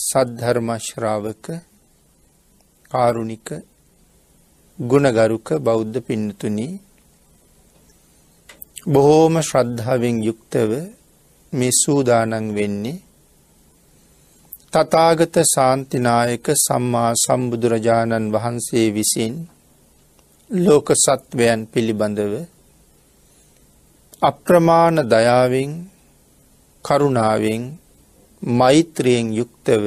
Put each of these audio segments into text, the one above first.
සද්ධර්මශ්‍රාවක කාරුණික ගුණගරුක බෞද්ධ පින්නතුනි බොහෝම ශ්‍රද්ධාවෙන් යුක්තව මේ සූදානන් වෙන්නේ තතාගත ශාන්තිනායක සම්මා සම්බුදුරජාණන් වහන්සේ විසින් ලෝක සත්වයන් පිළිබඳව අප්‍රමාණ දයාවෙන් කරුණාවෙන් මෛත්‍රියෙන් යුක්තව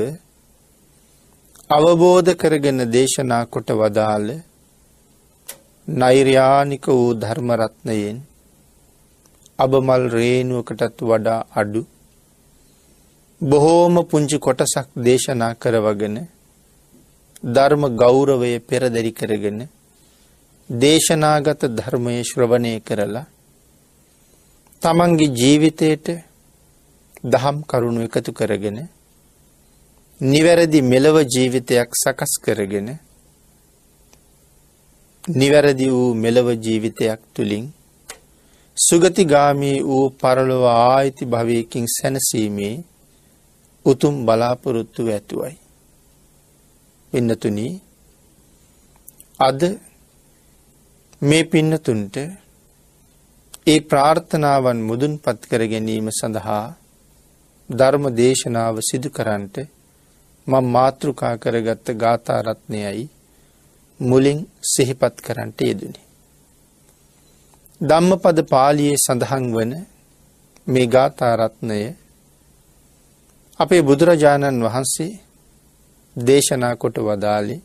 අවබෝධ කරගෙන දේශනා කොට වදාළ නෛර්යානික වූ ධර්මරත්නයෙන් අබමල් රේනුවකටත් වඩා අඩු බොහෝම පුංචි කොටසක් දේශනා කරවගෙන ධර්ම ගෞරවය පෙරදැරි කරගෙන දේශනාගත ධර්මය ශ්‍රවණය කරලා තමන්ගේ ජීවිතයට දහම් කරුණු එකතු කරගෙන නිවැරදි මෙලව ජීවිතයක් සකස් කරගෙන නිවැරදි වූ මෙලව ජීවිතයක් තුළින් සුගතිගාමී වූ පරලොව ආයිති භවයකින් සැනසීමේ උතුම් බලාපොරොත්තු ඇතුවයි. පින්නතුනී අද මේ පින්නතුන්ට ඒ ප්‍රාර්ථනාවන් මුදුන් පත් කර ගැනීම සඳහා ධර්ම දේශනාව සිදු කරන්ට මං මාතෘකා කරගත්ත ගාථාරත්නයයි මුලින් සිහිපත් කරන්ට යෙදුනි. ධම්මපද පාලියේ සඳහන් වන මේ ගාථාරත්නය අපේ බුදුරජාණන් වහන්සේ දේශනා කොට වදාලි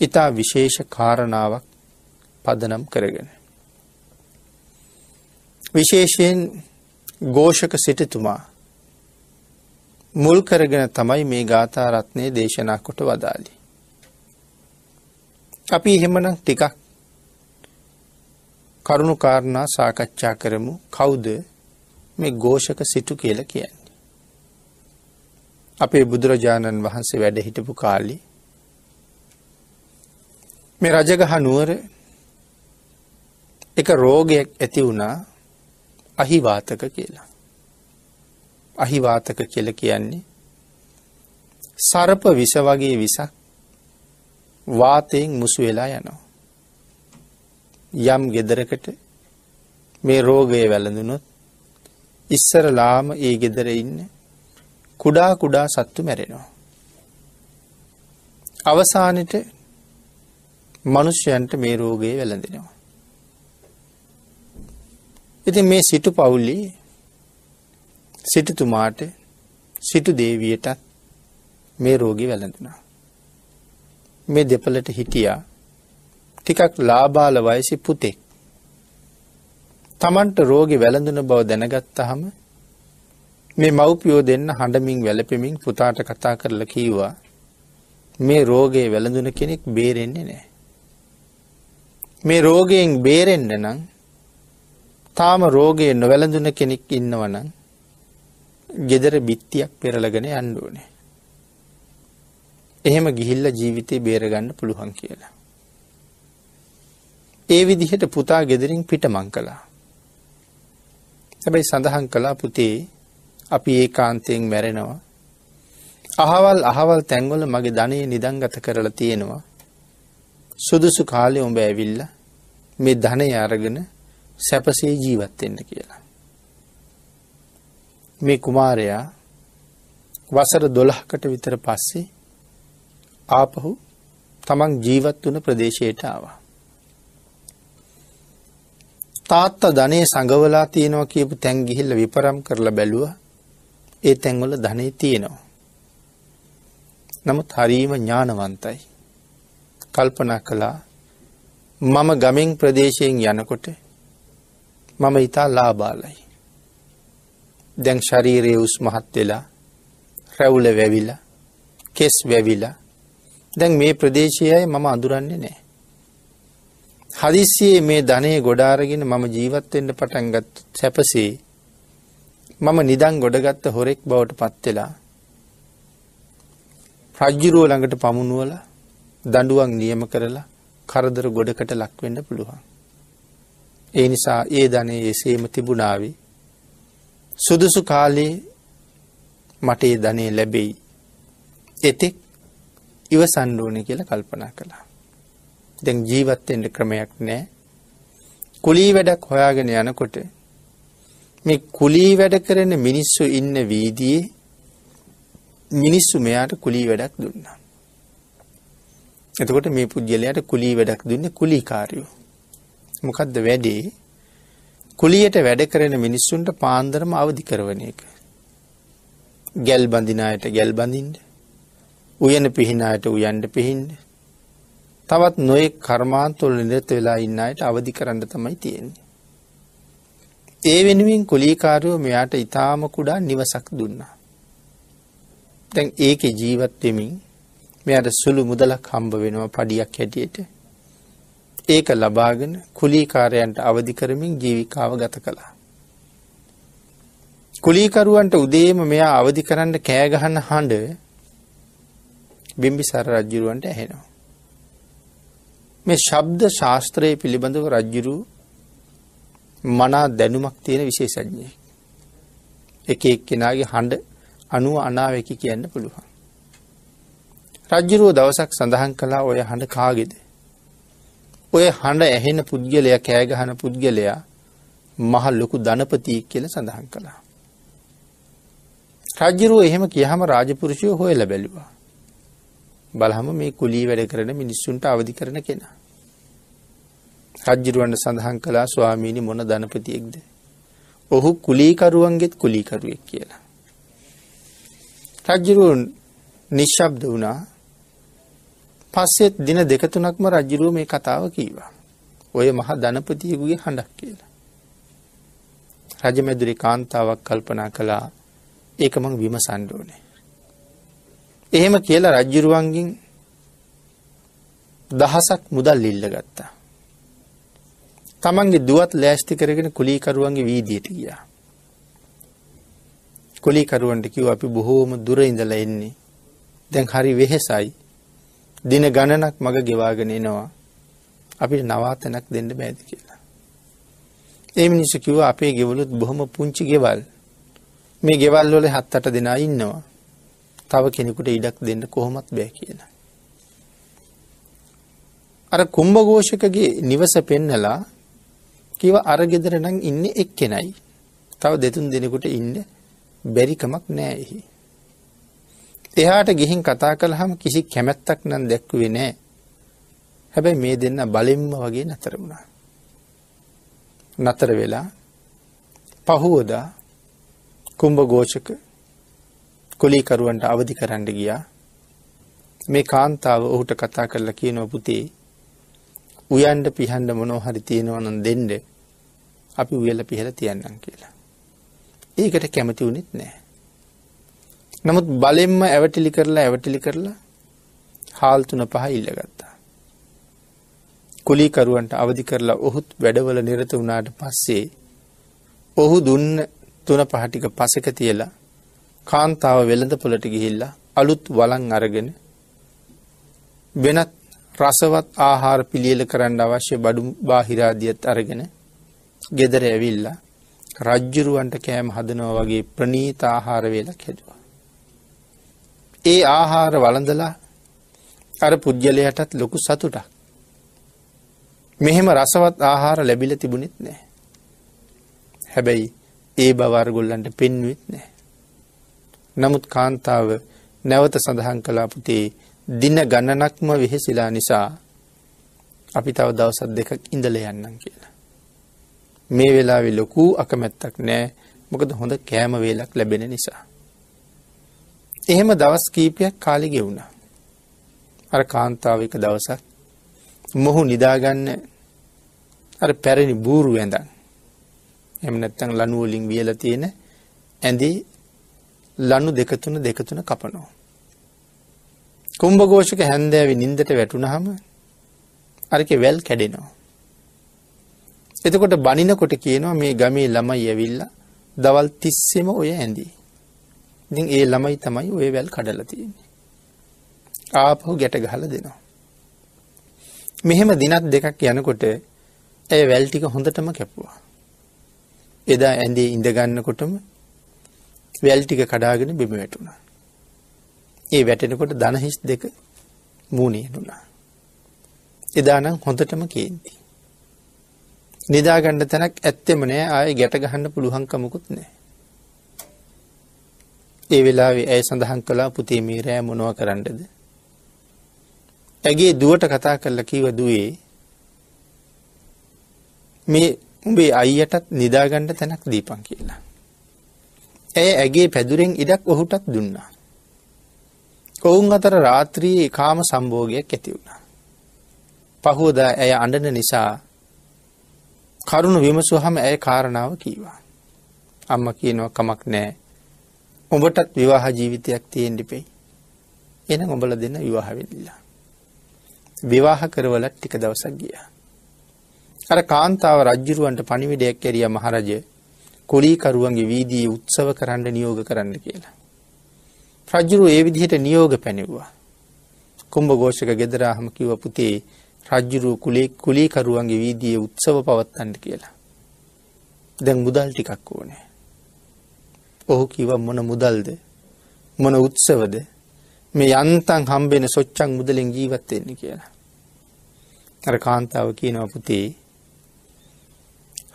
ඉතා විශේෂ කාරණාවක් පදනම් කරගෙන. විශේෂයෙන් ගෝෂක සිටතුමා මුල් කරගෙන තමයි මේ ගාථාරත්නය දේශනා කොට වදාලි. අපි එහෙමනම් ටිකක් කරුණු කාරණා සාකච්ඡා කරමු කවුද මේ ගෝෂක සිටු කියල කියන්නේ. අපේ බුදුරජාණන් වහන්සේ වැඩ හිටපු කාලි මේ රජගහ නුවර එක රෝගයක් ඇති වුණා අහිවාතක කියලා. අහිවාතක කියල කියන්නේ සරප විස වගේ විසක් වාතයෙන් මුසු වෙලා යනවා. යම් ගෙදරකට මේ රෝගය වැළඳුනොත් ඉස්සරලාම ඒ ගෙදර ඉන්න කුඩා කුඩා සත්තු මැරෙනවා. අවසානට මනුෂ්‍යයන්ට මේ රෝගයේ වැළඳෙනවා. ඉතින් මේ සිටු පවුල්ලි සිටතුමාට සිටු දේවියටත් මේ රෝගි වැළඳුනා. මේ දෙපලට හිටියා ටිකක් ලාබාල වයසි පුතෙක්. තමන්ට රෝගි වැළඳුන බව දැනගත්තහම මේ මව්පියෝ දෙන්න හඬමින් වැලපෙමින් පුතාට කතා කරලා කීවා මේ රෝගයේ වැළඳුන කෙනෙක් බේරෙන්නේ නෑ. මේ රෝගයෙන් බේරෙන්න්න නම් තාම රෝගයේ නොවැළඳුන කෙනෙක් ඉන්නවනම් ගෙදර බිත්තියක් පෙරලගෙන යන්ඩුවනේ. එහෙම ගිහිල්ල ජීවිතය බේරගන්න පුළුවන් කියලා. ඒ විදිහට පුතා ගෙදරින් පිටමං කළා. හැබැයි සඳහන් කලා පුතේ අපි ඒ කාන්තයෙන් මැරෙනවා. අහවල් අහවල් තැන්වල මගේ ධනය නිදංගත කරලා තියෙනවා. සුදුසු කාලෙ උඹ ඇවිල්ල මේ ධනය අරගෙන සැපසේ ජීවත්වෙන්න කියලා. මේ කුමාරයා වසර දොළහකට විතර පස්සේ ආපහු තමන් ජීවත් වන ප්‍රදේශයට ආවා. තාත්ත ධනය සඟවලා තියෙනවා කියපු තැන් ගිහිල්ල විපරම් කරලා බැලුව ඒ තැන්වල ධනය තියෙනවා. නමුත් හරීම ඥානවන්තයි. කල්පනා කළා මම ගමෙන් ප්‍රදේශයෙන් යනකොට මම ඉතා ලාබාලයි. දැන් ශරීරයේ උස් මහත් වෙලා රැවුල වැවිලා කෙස් වැවිලා දැන් මේ ප්‍රදේශයයි මම අඳුරන්නේ නෑ. හදිස්සියේ මේ ධනය ගොඩාරගෙන මම ජීවත්වෙන්ට පටන්ගත් සැපසේ මම නිදං ගොඩගත්ත හොරෙක් බවට පත්වෙලා රජ්ජුරුව ළඟට පමුණුවල දඩුවන් නියම කරලා කරදර ගොඩකට ලක්වෙන්න පුළුවන්. ඒ නිසා ඒ ධනය එසේම තිබුණාවේ සුදුසු කාලේ මට ඒ ධනය ලැබෙයි එතෙක් ඉවසන්න ඕනේ කියලා කල්පනා කළා. දැන් ජීවත් වෙන්න ක්‍රමයක් නැහැ. කුලී වැඩක් හොයාගෙන යනකොට මේ කුලී වැඩ කරන මිනිස්සු ඉන්න වීදියේ මිනිස්සු මෙයාට කුලී වැඩක් දුන්නා. එතකොට මේ පුද්ගලයාට කුලී වැඩක් දුන්නේ කුලීකාරයෝ. මොකද්ද වැඩේ? කුලියට වැඩ කරන මිනිස්සුන්ට පාන්දරම අවදි කරවන එක. ගැල් බඳින අයට ගැල් බඳින්න. උයන පිහින අයට උයන්ඩ පිහින්න. තවත් නොයෙක් කර්මාන්තවල නිරත වෙලා ඉන්න අයට අවදි කරන්න තමයි තියෙන්නේ. ඒ වෙනුවෙන් කුලීකාරයෝ මෙයාට ඊටාම කුඩා නිවසක් දුන්නා. දැන් ඒකේ ජීවත් වෙමින් මෙයාට සුළු මුදලක් හම්බ වෙනවා පඩියක් හැටියට. ඒක ලබාගෙන කුලීකාරයන්ට අවදි කරමින් ජීවිකාව ගත කළා. කුලීකරුවන්ට උදේම මෙයා අවදි කරන්න කෑ ගහන හඬ බිම්බිසාර රජුරවන්ට ඇහෙනවා. මේ ශබ්ද ශාස්ත්‍රයේ පිළිබඳව රජ්ජුරු මනා දැනුමක් තියෙන විශේෂඥයෙක්. එක එක්කෙනාගේ හඬ අනුව අනාවැකි කියන්න පුළුවන්. රජ්ජුරුව දවසක් සඳහන් කළා ඔය හඬ කාගෙද. ඔය හඬ ඇහෙන පුද්ගලයා කෑගහන පුද්ගලයා මහ ලොකු ධනපතියෙක් කියලා සඳහන් කළා. රජ්ජුරුව එහෙම කියහම රාජපුරුෂයෝ හොයලා බැලුවා. බලහම මේ කුලී වැඩ කරන මිනිස්සුන්ට අවදි කරන කෙනා. රජ්ජුරුවන්ට සඳහන් කළා ස්වාමීනි මොන ධනපතියෙක්ද. ඔහු කුලීකරුවන්ගෙත් කුලීකරුවෙක් කියලා. රජ්ජුරුවන් නිශ්ශබ්ද වුණා පස්සෙත් දින දෙක තුනක්ම රජ්ජුරුව මේ කතාව කීවා. ඔය මහ ධනපතියකුගේ හඬක් කියලා. රජමැදුරි කාන්තාවක් කල්පනා කළා ඒක මං විමසන්න ඕනේ. එහෙම කියලා රජ්ජුරුවන්ගෙන් දහසක් මුදල් ඉල්ල ගත්තා. තමන්ගේ දුවත් ලෑස්ති කරගෙන කුලීකරුවන්ගේ වීදියට ගියා. කුලීකරුවන්ට කිව්ව අපි බොහෝම දුර ඉඳලා එන්නේ. දැන් හරි වෙහෙසයි. දින ගණනක් මග ගෙවාගෙන එනවා. අපිට නවාතැනක් දෙන්න බෑද කියලා. ඒ මිනිස්සු කිව්වා අපේ ගෙවලුත් බොහොම පුංචි ගෙවල්. මේ ගෙවල් වල හත් අට දෙනා ඉන්නවා. තව කෙනෙකුට ඉඩක් දෙන්න කොහොමත් බෑ කියලා. අර කුම්භඝෝෂකගේ නිවස පෙන්නලා කිව අර ගෙදර නම් ඉන්නේ එක්කෙනයි. තව දෙතුන් දෙනෙකුට ඉන්න බැරිකමක් නෑ එහි. එහාට ගිහින් කතා කළාම කිසි කැමැත්තක් නම් දැක්ුවේ නෑ. හැබැයි මේ දෙන්න බලෙන්ම වගේ නතර වුණා. නතර වෙලා පහුවදා කුම්භඝෝෂක කොලීකරුවන්ට අවදි කරන්න ගියා. මේ කාන්තාව ඔහුට කතා කරලා කියනවා පුතේ උයන්ඩ පිහන්ඩ මොනෝ හරි තියෙනවනම් දෙන්ඩ අපි උයල පිහල තියන්නම් කියලා. ඒකට කැමති වුනෙත් නෑ. නමුත් බලෙන්ම ඇවටිලි කරලා ඇවටිලි කරලා හාල්තුන පහ ඉල්ලගත්තා. කුලීකරුවන්ට අවදි කරලා ඔහුත් වැඩවල නිරත වුණාට පස්සේ ඔහු දුන්න තුන පහටික පසක තියලා කාන්තාව වෙළඳ පොලට ගිහිල්ලා අලුත් වලං අරගෙන වෙනත් රසවත් ආහාර පිළියෙල කරන්න අවශ්‍ය බඩු බාහිරාදියත් අරගෙන ගෙදර ඇවිල්ලා රජ්ජුරුවන්ට කෑම හදනවා වගේ ප්‍රනීත ආහාර වේලක් හැදුවා. ඒ ආහාර වළඳලා අර පුද්ගලයටත් ලොකු සතුටක්. මෙහෙම රසවත් ආහාර ලැබිල තිබුණෙත් නෑ. හැබැයි ඒ බවර්ගොල්ලන්ට පෙන්වෙත් නෑ. නමුත් කාන්තාව නැවත සඳහන් කලා පුතේ දින ගණනක්ම වෙහෙසිලා නිසා අපි තව දවසත් දෙකක් ඉඳල යන්නම් කියලා. මේ වෙලාවෙ ලොකූ අකමැත්තක් නෑ මොකද හොඳ කෑම වේලක් ලැබෙන නිසා. එහෙම දවස් කීපයක් කාලි ගෙවුණා. අර කාන්තාව එක දවසක් මොහු නිදාගන්න අර පැරණි බූරු ඇඳන් එම නැත්තං ලනුවලින් වියල තියෙන ඇඳේ ලනු දෙකතුන දෙකතුන කපනෝ. කුම්භඝෝෂක හැන්දෑවි නින්දට වැටුණහම අරක වැල් කැඩෙනවා. එතකොට බනිනකොට කියනවා මේ ගමේ ළමයි ඇවිල්ල දවල් තිස්සෙම ඔය ඇඳී. ඉතින් ඒ ළමයි තමයි ඔය වැල් කඩලා තියෙන්නේ. ආපහු ගැට ගහලා දෙනවා. මෙහෙම දිනක් දෙකක් යනකොට ඇය වැල් ටික හොඳටම කැපුවා. එදා ඇඳේ ඉඳ ගන්නකොටම වැල් ටික කඩාගෙන බිම වැටුණා. ඒ වැටෙනකොට දනහිස් දෙක මූුණේ නුනා. එදානම් හොඳටම කේන්ති. නිදාගණ්ඩ තැනක් ඇත්තෙම නෑ ආය ගැට ගහන්න පුළුවන්කමකුත් නෑ. ඒ වෙලාවේ ඇය සඳහන් කලා පුතේ මේ රෑ මොනව කරන්නද. ඇගේ දුවට කතා කරල කිව දුවේ මේ උඹේ අයියටත් නිදාගණ්ඩ තැනක් දීපන් කියලා. ඇය ඇගේ පැදුරෙන් ඉඩක් ඔහුටත් දුන්නා. ඔවුන් අතර රාත්‍රී කාම සම්බෝගයක් ඇති වුණා. පහුවද ඇය අඩන නිසා කරුණු විමසුහම ඇය කාරණාව කීවා. අම්ම කියනවා කමක් නෑ උඹටත් විවාහ ජීවිතයක් තියෙන් ඩිපෙයි. එන ඔබල දෙන්න විවාහවෙල්ලා. විවාහ කරවලත් ටික දවසක් ගිය. අර කාන්තාව රජ්ජුරුවන්ට පනිවිඩයක් කැරිය මහරජ කොලීකරුවන්ගේ වීදී උත්සව කරන්න නියෝග කරන්න කියලා. රජ්ජුරු ඒ විදිහට නියෝග පැනෙව්වා. කුම්භ ගෝෂක ගෙදරාහම කිව පුතේ රජ්ජුරු කුලේ කුලීකරුවන්ගේ වීදිය උත්සව පවත්තන්න කියලා. දැන් මුදල් ටිකක් ඕනේ. ඔහු කිව මොන මුදල්ද මොන උත්සවද මේ යන්තන් හම්බෙන සොච්චන් මුදලින් ජීවත්වෙන්නේ කියලා. අර කාන්තාව කියනව පුතේ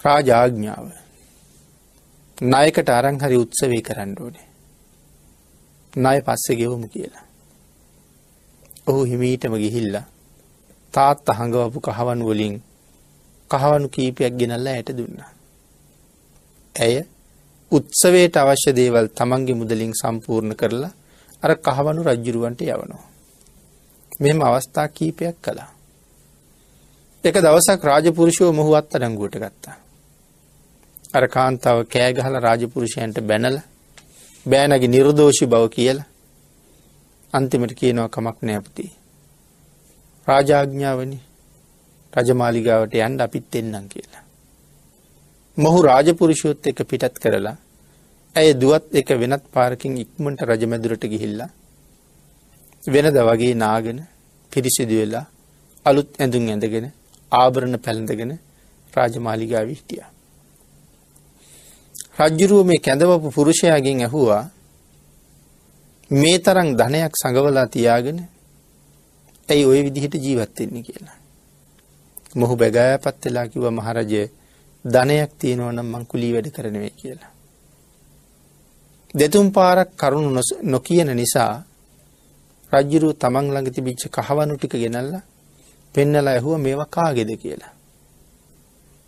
රාජාඥාව නායකට අරංහරි උත්සවේ කරන්න ඕනේ. ණය පස්සේ ගෙවමු කියලා. ඔහු හිමීටම ගිහිල්ලා තාත්ත හඟවපු කහවණු වලින් කහවණු කීපයක් ගෙනල්ලා ඇයට දුන්නා. ඇය උත්සවයට අවශ්‍ය දේවල් තමන්ගේ මුදලින් සම්පූර්ණ කරලා අර කහවණු රජ්ජුරුවන්ට යවනවා. මෙම අවස්ථා කීපයක් කළා. එක දවසක් රාජපුරුෂෝ මොහු අත් අඩංගුවට ගත්තා. අර කාන්තාව කෑගහල රාජපුරුෂයන්ට බැනල බෑනගේ නිර්දෝෂි බව කියලා අන්තිමට කියනවා කමක් නෑපති. රාජාඥාවනි රජමාලිගාවට යන්ඩ අපිත් එන්නම් කියලා. මොහු රාජපුරුෂයොත් එක පිටත් කරලා ඇය දුවත් එක වෙනත් පාරකින් ඉක්මට රජමැදුරට ගිහිල්ලා වෙනද වගේ නාගෙන පිරිසිදු වෙලා අලුත් ඇඳුම් ඇඳගෙන ආභරණ පැළඳගෙන රාජමාලිගා විහිටිය. රජ්ජුරුව මේ කැඳවපු පුරුෂයාගෙන් ඇහුවා මේ තරං ධනයක් සඟවලා තියාගෙන ඇයි ඔය විදිහට ජීවත්වෙන්නේ කියලා. මොහු බැගෑ පත්වෙලා කිව මහරජය ධනයක් තියෙනවා නම් මං කුලී වැඩ කරනවේ කියලා. දෙතුන් පාරක් කරුණු නොකියන නිසා රජ්ජුරුව තමන් ළඟ තිබිච්ච කහවනු ටික ගෙනල්ලා පෙන්නලා ඇහුව මේවා කාගෙද කියලා.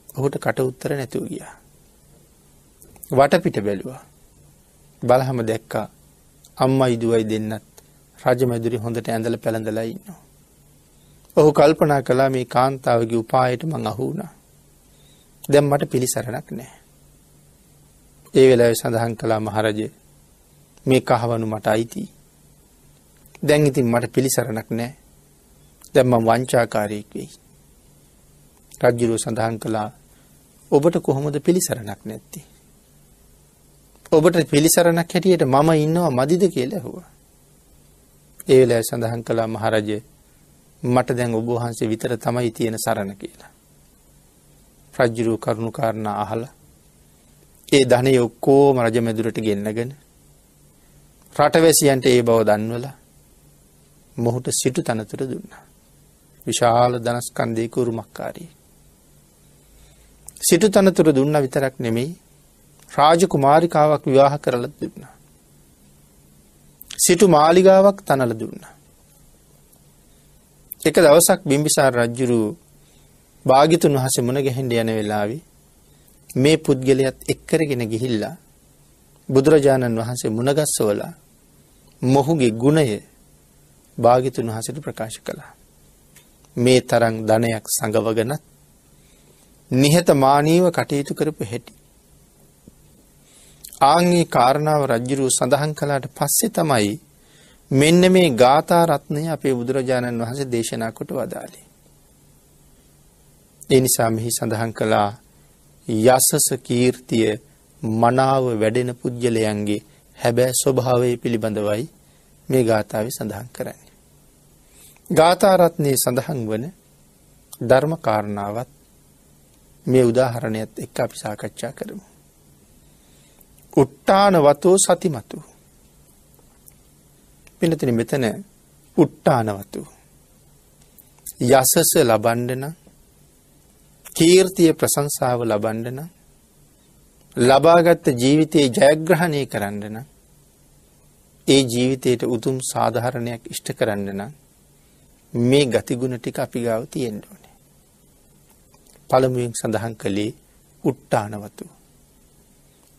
ඔහුට කට උත්තර නැතුව ගියා. වටපිට බැලුවා. බලහම දැක්කා අම්මයි දුවයි දෙන්නත් රජමැදුරි හොඳට ඇඳල පැළඳලා ඉන්නවා. ඔහු කල්පනා කලා මේ කාන්තාවගේ උපායට මං අහුුණා. දැම් මට පිළිසරණක් නෑ. ඒ වෙලාව සඳහන් කලා මහරජය මේ කහවනු මට අයිති. දැන් ඉතින් මට පිළිසරණක් නෑ දැම්ම වංචාකාරයෙක් වෙයි. රජ්ජුරුව සඳහන් කළා ඔබට කොහොමද පිළිසරණක් නැත්ති. ඔබට පිළිසරණක් හැටියට මම ඉන්නවා මදිද කියල ඇහුව. ඒවෙලා සඳහන් කළා මහරජය මට දැන් ඔබහන්සේ විතර තමයි තියෙන සරණ කියලා. රජ්ජුරුව කරුණු කාරණා අහල ඒ ධනය ඔක්කෝම රජමැදුරට ගෙන්න්නගෙන රටවැසියන්ට ඒ බව දන්වල මොහුට සිටු තනතුර දුන්න. විශාල දනස්කන්දයක උරුමක්කාරී. සිටු තනතුර දුන්න විතරක් නෙමෙයි රාජ කුමාරිකාවක් විවාහ කරලත් දුන්න. සිටු මාලිගාවක් තනල දුන්න. එක දවසක් බිම්බිසාර රජ්ජුරු භාගිතුන් වහස මුණ ගැහෙන්ඩ යන වෙලාවි මේ පුද්ගලයත් එක්කරගෙන ගිහිල්ලා බුදුරජාණන් වහන්සේ මුණගස්සවල මොහුගේ ගුණය භාගිතුන් වහසට ප්‍රකාශ කළා. මේ තරං ධනයක් සඟවගනත් නිහත මානීව කටයුතු කරපු හැටි. ආංගේ කාරණාව රජ්ජුරුව සඳහන් කලාට පස්සෙ තමයි මෙන්න මේ ගාථා රත්නය අපේ බුදුරජාණන් වහස දේශනා කොට වදාලේ. ඒ නිසා මෙහි සඳහන් කළා යසස කීර්තිය මනාව වැඩෙන පුද්ගලයන්ගේ හැබෑ ස්වභාවය පිළිබඳවයි මේ ගාථාව සඳහන් කරන්නේ. ගාථාරත්නය සඳහන් වන ධර්ම කාරණාවත් මේ උදාහරණයත් එක් අපි සාකච්ඡා කරමු. උට්ටාන වතෝ සතිමතු. පිනතින මෙතන උට්ටානවතු. යසස ලබන්ඩන කීර්තිය ප්‍රසංසාව ලබන්ඩන ලබාගත්ත ජීවිතයේ ජයග්‍රහණය කරන්නන ඒ ජීවිතයට උතුම් සාධහරණයක් ඉෂ්ට කරන්න නම් මේ ගතිගුණ ටික අපි ගාව තියෙන්ට ඕනේ. පළමුුවෙන් සඳහන් කළේ උට්ටානවතු.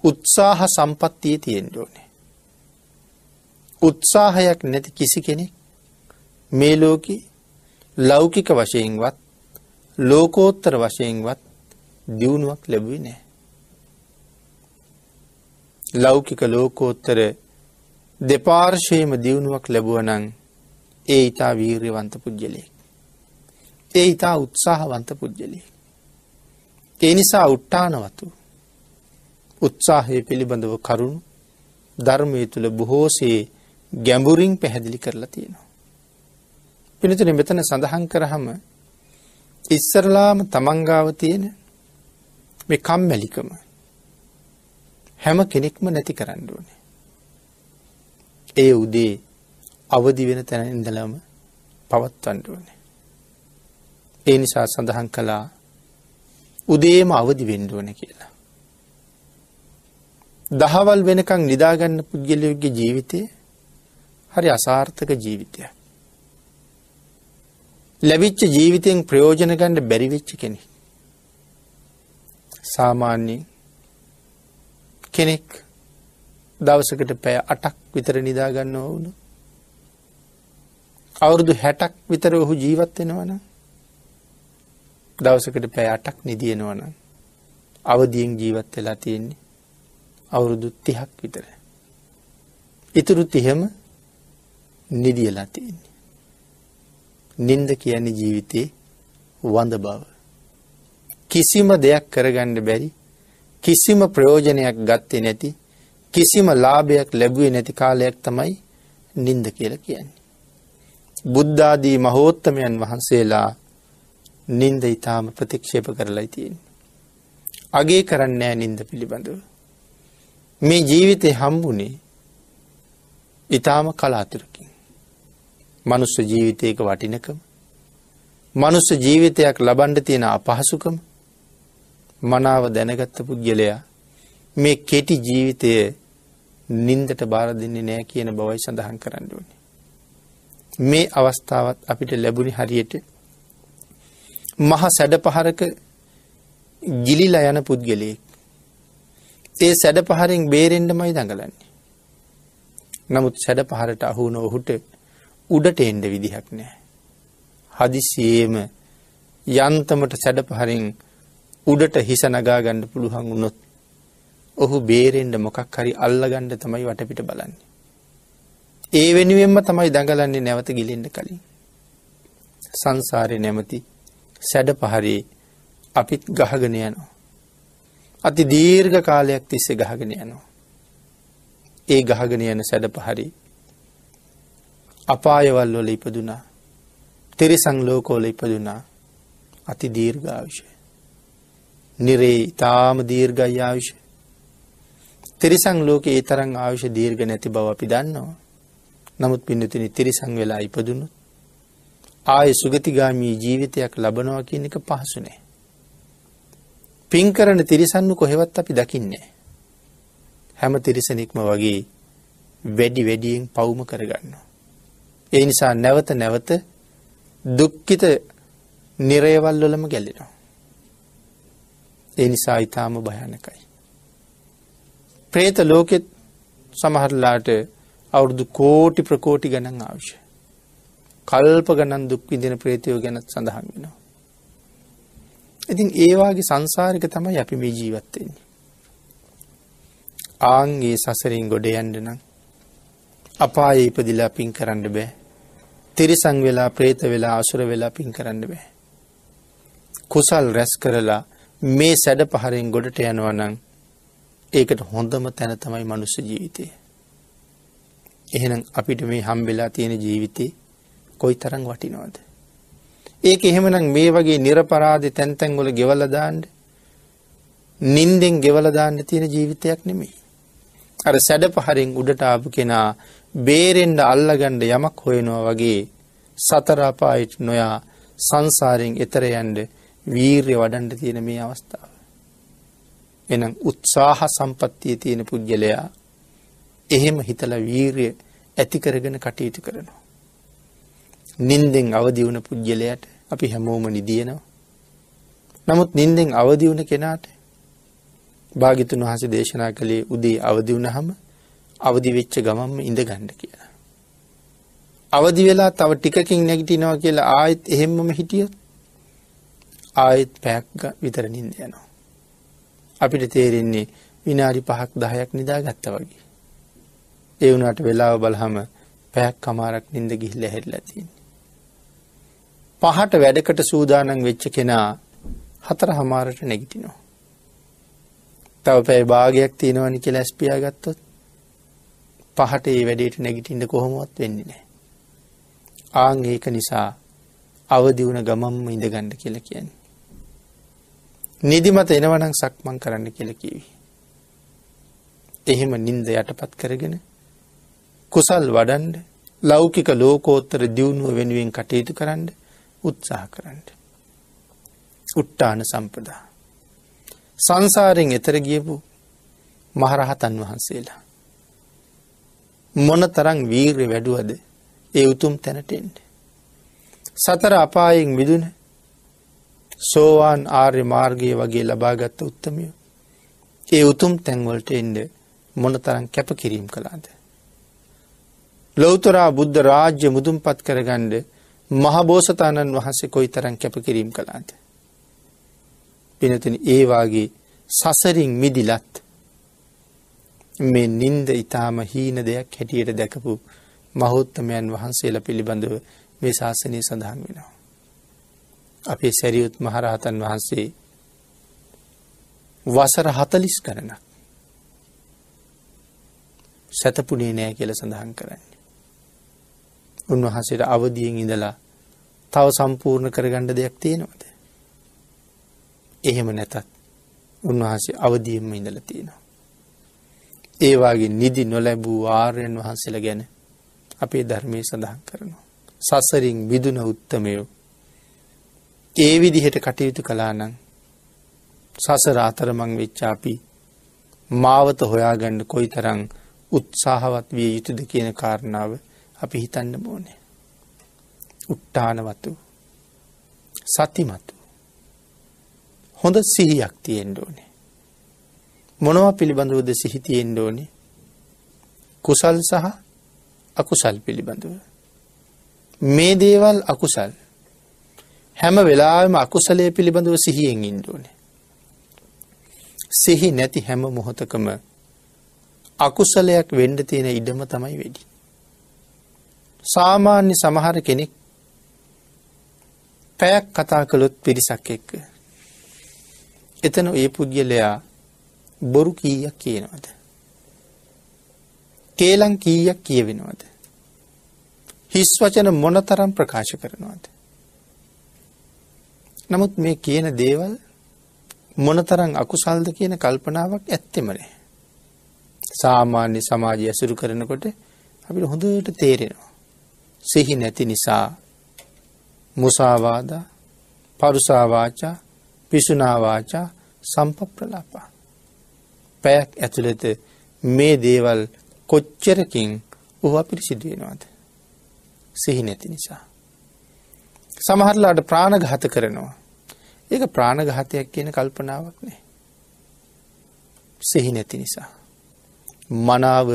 උත්සාහ සම්පත්තිය තියෙන්ට ඕනේ. උත්සාහයක් නැති කිසි කෙනෙක් මේ ලෝකෙ ලෞකික වශයෙන්වත් ලෝකෝත්තර වශයෙන්වත් දියුණුවක් ලැබුවේ නෑ. ලෞකික ලෝකෝත්තර දෙපාර්ශයම දියුණුවක් ලැබුවනං ඒ ඉතා වීර්යවන්ත පුද්ගලයෙක්. ඒ ඉතා උත්සාහවන්ත පුද්ගලයෙක්. ඒ නිසා උට්ටානවතු උත්සාහය පිළිබඳව කරුණු ධර්මය තුළ බොහෝසේ ගැඹුරින් පැහැදිලි කරලා තියෙනවා. පිළිතුර මෙතන සඳහන් කරහම ඉස්සරලාම තමන්ගාව තියෙන මේ කම්මැලිකම හැම කෙනෙක්ම නැති කරන්න ඕනේ. ඒ උදේ අවදි වෙන තැන ඉඳලම පවත්වන්න ඕනේ. ඒ නිසා සඳහන් කළා උදේම අවදි වෙන්න ඕනේ කියලා. දහවල් වෙනකන් නිදාගන්න පුද්ගලයෙකුගේ ජීවිතේ හරි අසාර්ථක ජීවිතයක්. ලැබිච්ච ජීවිතයෙන් ප්‍රයෝජන ගන්න බැරි වෙච්ච කෙනෙක්. සාමාන්‍යයෙන් කෙනෙක් දවසකට පැය අටක් විතර නිදාගන්න ඕවුණු. අවුරුදු හැටක් විතර ඔහු ජීවත් වෙනවන දවසකට පැය අටක් නිදියෙනවන අවදියෙන් ජීවත් වෙලා තියෙන්නේ අවුරුදු තිහක් විතර. ඉතුරු තිහෙම නිදියලා තියෙන්නේ. නින්ද කියන්නේ ජීවිතේ වඳ බව. කිසිම දෙයක් කරගන්න බැරි කිසිම ප්‍රයෝජනයක් ගත්තේ නැති කිසිම ලාභයක් ලැබුවේ නැති කාලයක් තමයි නින්ද කියලා කියන්නේ. බුද්ධාදී මහෝත්තමයන් වහන්සේලා නින්ද ඉතාම ප්‍රතික්ෂේප කරලා තියෙන්නේ. අගේ කරන්නේ නින්ද පිළිබඳව. මේ ජීවිතේ හම්බුනේ ඊටාම කලාතුරකින්. මනුස්ස ජීවිතයක වටිනකම මනුස්ස ජීවිතයක් ලබන්න තියෙන අපහසුකම මනාව දැනගත්ත පුද්ගලයා මේ කෙටි ජීවිතය නින්දට බාර දෙන්නේ නෑ කියන බවයි සඳහන් කරන්න ඕනේ. මේ අවස්ථාවත් අපිට ලැබුණි හරියට මහ සැඩ පහරක ගිලිලා යන පුද්ගලයෙක් ඒ සැඩ පහරෙන් බේරෙන්ඩමයි දඟලන්නේ. නමුත් සැඩ පහරට අහුන ඔහුට උඩට එන්ඩ විදිහක් නෑ. හදිසියේම යන්තමට සැඩ පහරින් උඩට හිස නගාගණ්ඩ පුළුවන් වුණොත් ඔහු බේරෙන්ඩ මොකක් හරි අල්ලගණ්ඩ තමයි වටපිට බලන්නේ. ඒ වෙනුවෙන්ම තමයි දඟලන්නේ නැවත ගිලෙන්ඩ කලින්. සංසාරය නැමති සැඩ පහරේ අපිත් ගහගෙන යනවා. අති දීර්ඝ කාලයක් තිස්සේ ගහගෙන යනවා. ඒ ගහගෙන යන සැඩ පහරි අපායවල් වල ඉපදුනා තිරිසං ලෝකෝල ඉපදුනා අති දීර්ඝාවිෂය. නිරේ ඉතාම දීර්ඝයි ආවිෂය. තිරිසං ලෝක ඒ තරං ආවිෂ දීර්ඝ නැති බව අපි දන්නවා. නමුත් පින්නතින තිරිසං වෙලා ඉපදුණු. ආය සුගතිගාමී ජීවිතයක් ලබනවා කියන එක පහසුනේ. පින් කරන තිරිසන්නු කොහෙවත් අපි දකින්නේ. හැම තිරිසනෙක්ම වගේ වැඩි වැඩියෙන් පවුම කරගන්න. ඒ නිසා නැවත නැවත දුක්කිත නිරේවල් වලම ගැලෙනවා. ඒ නිසා ඉතාම භයනකයි. ප්‍රේත ලෝකෙත් සමහරලාට අවුරුදු කෝටි ප්‍රකෝටි ගණන් අවශ්‍ය. කල්ප ගණන් දුක් විදින ප්‍රේතයෝ ගැනත් සඳහන් වෙනවා. ඉතින් ඒවාගේ සංසාරික තමයි අපි මේ ජීවත්වෙන්නේ. ආන්ගේ සසරින් ගොඩ යන්ඩ නම් අපාය ඉපදිලා පින් කරන්න බෑ. තිරිසං වෙලා ප්‍රේත වෙලා අසුර වෙලා පින් කරන්න බෑ. කුසල් රැස් කරලා මේ සැඩ පහරෙන් ගොඩට යනවා නම් ඒකට හොඳම තැන තමයි මනුස්ස ජීවිතය. එහෙනම් අපිට මේ හම්බෙලා තියෙන ජීවිතේ කොයි තරම් වටිනවද. ඒක එහෙමනම් මේ වගේ නිරපරාධ තැන්තැන්ගොල ගෙවලදාන්ඩ නින්දෙන් ගෙවලදාන්න තියෙන ජීවිතයක් නෙමෙයි. අර සැඩ පහරින් උඩට ආපු කෙනා බේරෙන්ඩ අල්ලගණ්ඩ යමක් හොයනවා වගේ සතරාපායිට් නොයා සංසාරයෙන් එතර යන්ඩ වීර්ය වඩන්ඩ තියෙන මේ අවස්ථාව. එනම් උත්සාහ සම්පත්තිය තියෙන පුද්ගලයා එහෙම හිතල වීර්ය ඇතිකරගෙන කටයුතු කරනවා. නින්දෙන් අවදි වුණ පුද්ගලයට අපි හැමෝම නිදියනවා. නමුත් නින්දෙන් අවදි වුණ කෙනාට භාගිතුන් වහස දේශනා කළේ උදේ අවදි වුණහම අවදි වෙච්ච ගමම්ම ඉඳ ගණ්ඩ කියලා. අවදි වෙලා තව ටිකකින් නැගිටිනවා කියලා ආයෙත් එහෙම්මම හිටියොත් ආයෙත් පැයක් විතර නින්ද යනවා. අපිට තේරෙන්නේ විනාඩි පහක් දහයක් නිදා ගත්ත වගේ. ඒ වුණට වෙලාව බලහම පැයක් කමාරක් නින්ද ගිහිල්ල හැරිලා තියෙන්නේ. පහට වැඩකට සූදානම් වෙච්ච කෙනා හතර හමාරට නැගිටිනවා. තව පැයි භාගයක් තියෙනවනි කියලා ඇස්පියා ගත්තොත් පහට ඒ වැඩේට නැගිටින්ට කොහොමොත් වෙන්නේ නෑ. ආං ඒක නිසා අවදි වුණ ගමම්ම ඉඳගණ්ඩ කියල කියන්නේ. නිදිමත එනවනං සක්මන් කරන්න කියල කිවි. එහෙම නින්ද යටපත් කරගෙන කුසල් වඩන්ඩ ලෞකික ලෝකෝත්තර දියුණුව වෙනුවෙන් කටයුතු කරන්න උත්සාහ කරන්න. උට්ටාන සම්පදා. සංසාරයෙන් එතර ගියපු මහරහතන් වහන්සේලා. මොන තරං වීර්ය වැඩුවද ඒ උතුම් තැනටෙන්ට. සතර අපායෙන් මිදුන සෝවාන් ආර්ය මාර්ගය වගේ ලබාගත්ත උත්තමියෝ. ඒ උතුම් තැන්වලට එන්ඩ මොන තරන් කැප කිරීම් කළාද. ලොවතරා බුද්ධ රාජ්‍ය මුදුම් පත් කරගණ්ඩ මහබෝසතාණන් වහන්සේ කොයි තරන් කැප කිරීම් කළාද. පිනතුන ඒවාගේ සසරින් මිදිලත් මේ නින්ද ඉතාම හීන දෙයක් හැටියට දැකපු මහෝත්තමයන් වහන්සේල පිළිබඳව මේ ශාසනය සඳහන් වෙනවා. අපේ සැරියුත් මහරහතන් වහන්සේ වසර හතලිස් කරන සැතපුනේ නෑ කියල සඳහන් කරන්නේ. උන්වහන්සේට අවදියෙන් ඉඳලා තව සම්පූර්ණ කරගණ්ඩ දෙයක් තියෙනවද. එහෙම නැතත් උන්වහන්සේ අවදියෙන්ම ඉඳල තියෙනවා. ඒවාගේ නිදි නොලැබූ ආර්යන් වහන්සේල ගැන අපේ ධර්මය සඳහන් කරනවා. සසරින් විදුන උත්තමයෝ ඒ විදිහට කටයුතු කලානං සසර අතරමං වෙච්චාපි මාවත හොයාගණ්ඩ කොයි තරං උත්සාහවත් විය යුතුද කියන කාරණාව අපි හිතන්න බෝනේ. උට්ටානවතු සතිමතු හොඳ සිහියක් තියෙන්ඩ ඕනේ. මොනවා පිළිබඳවද සිහි තියෙන්ඩ ඕනේ කුසල් සහ අකුසල් පිළිබඳව. මේ දේවල් අකුසල් හැම වෙලාම අකුසලය පිළිබඳව සිහියෙන් ඉන්ඩෝනේ. සිහි නැති හැම මොහොතකම අකුසලයක් වෙන්ඩ තියෙන ඉඩම තමයි වෙඩි. සාමාන්‍ය සමහර කෙනෙක් පැයක් කතා කළොත් පිරිසක් එක්ක. එතන ඒ පුද්ගලයා බොරු කීයක් කියනවද. කේලං කීයක් කියවෙනවද. හිස් වචන මොනතරම් ප්‍රකාශ කරනවාද. නමුත් මේ කියන දේවල් මොනතරං අකුසල්ද කියන කල්පනාවක් ඇත්තෙමනේ. සාමාන්‍ය සමාජය ඇසුරු කරනකොට අපිට හොඳට තේරෙනවා. සිහි නැති නිසා මුසාවාදා පරුසාවාචා පිසුනාවාචා සම්පප්‍රලාපා. පැයක් ඇතුළත මේ දේවල් කොච්චරකින් උහ පිරිසිදුවෙනවාද. සිහි නැති නිසා. සමහරලාට ප්‍රාණඝාත කරනවා. ඒක ප්‍රාණඝාතයක් කියන කල්පනාවක් නෑ. සිහි නැති නිසා. මනාව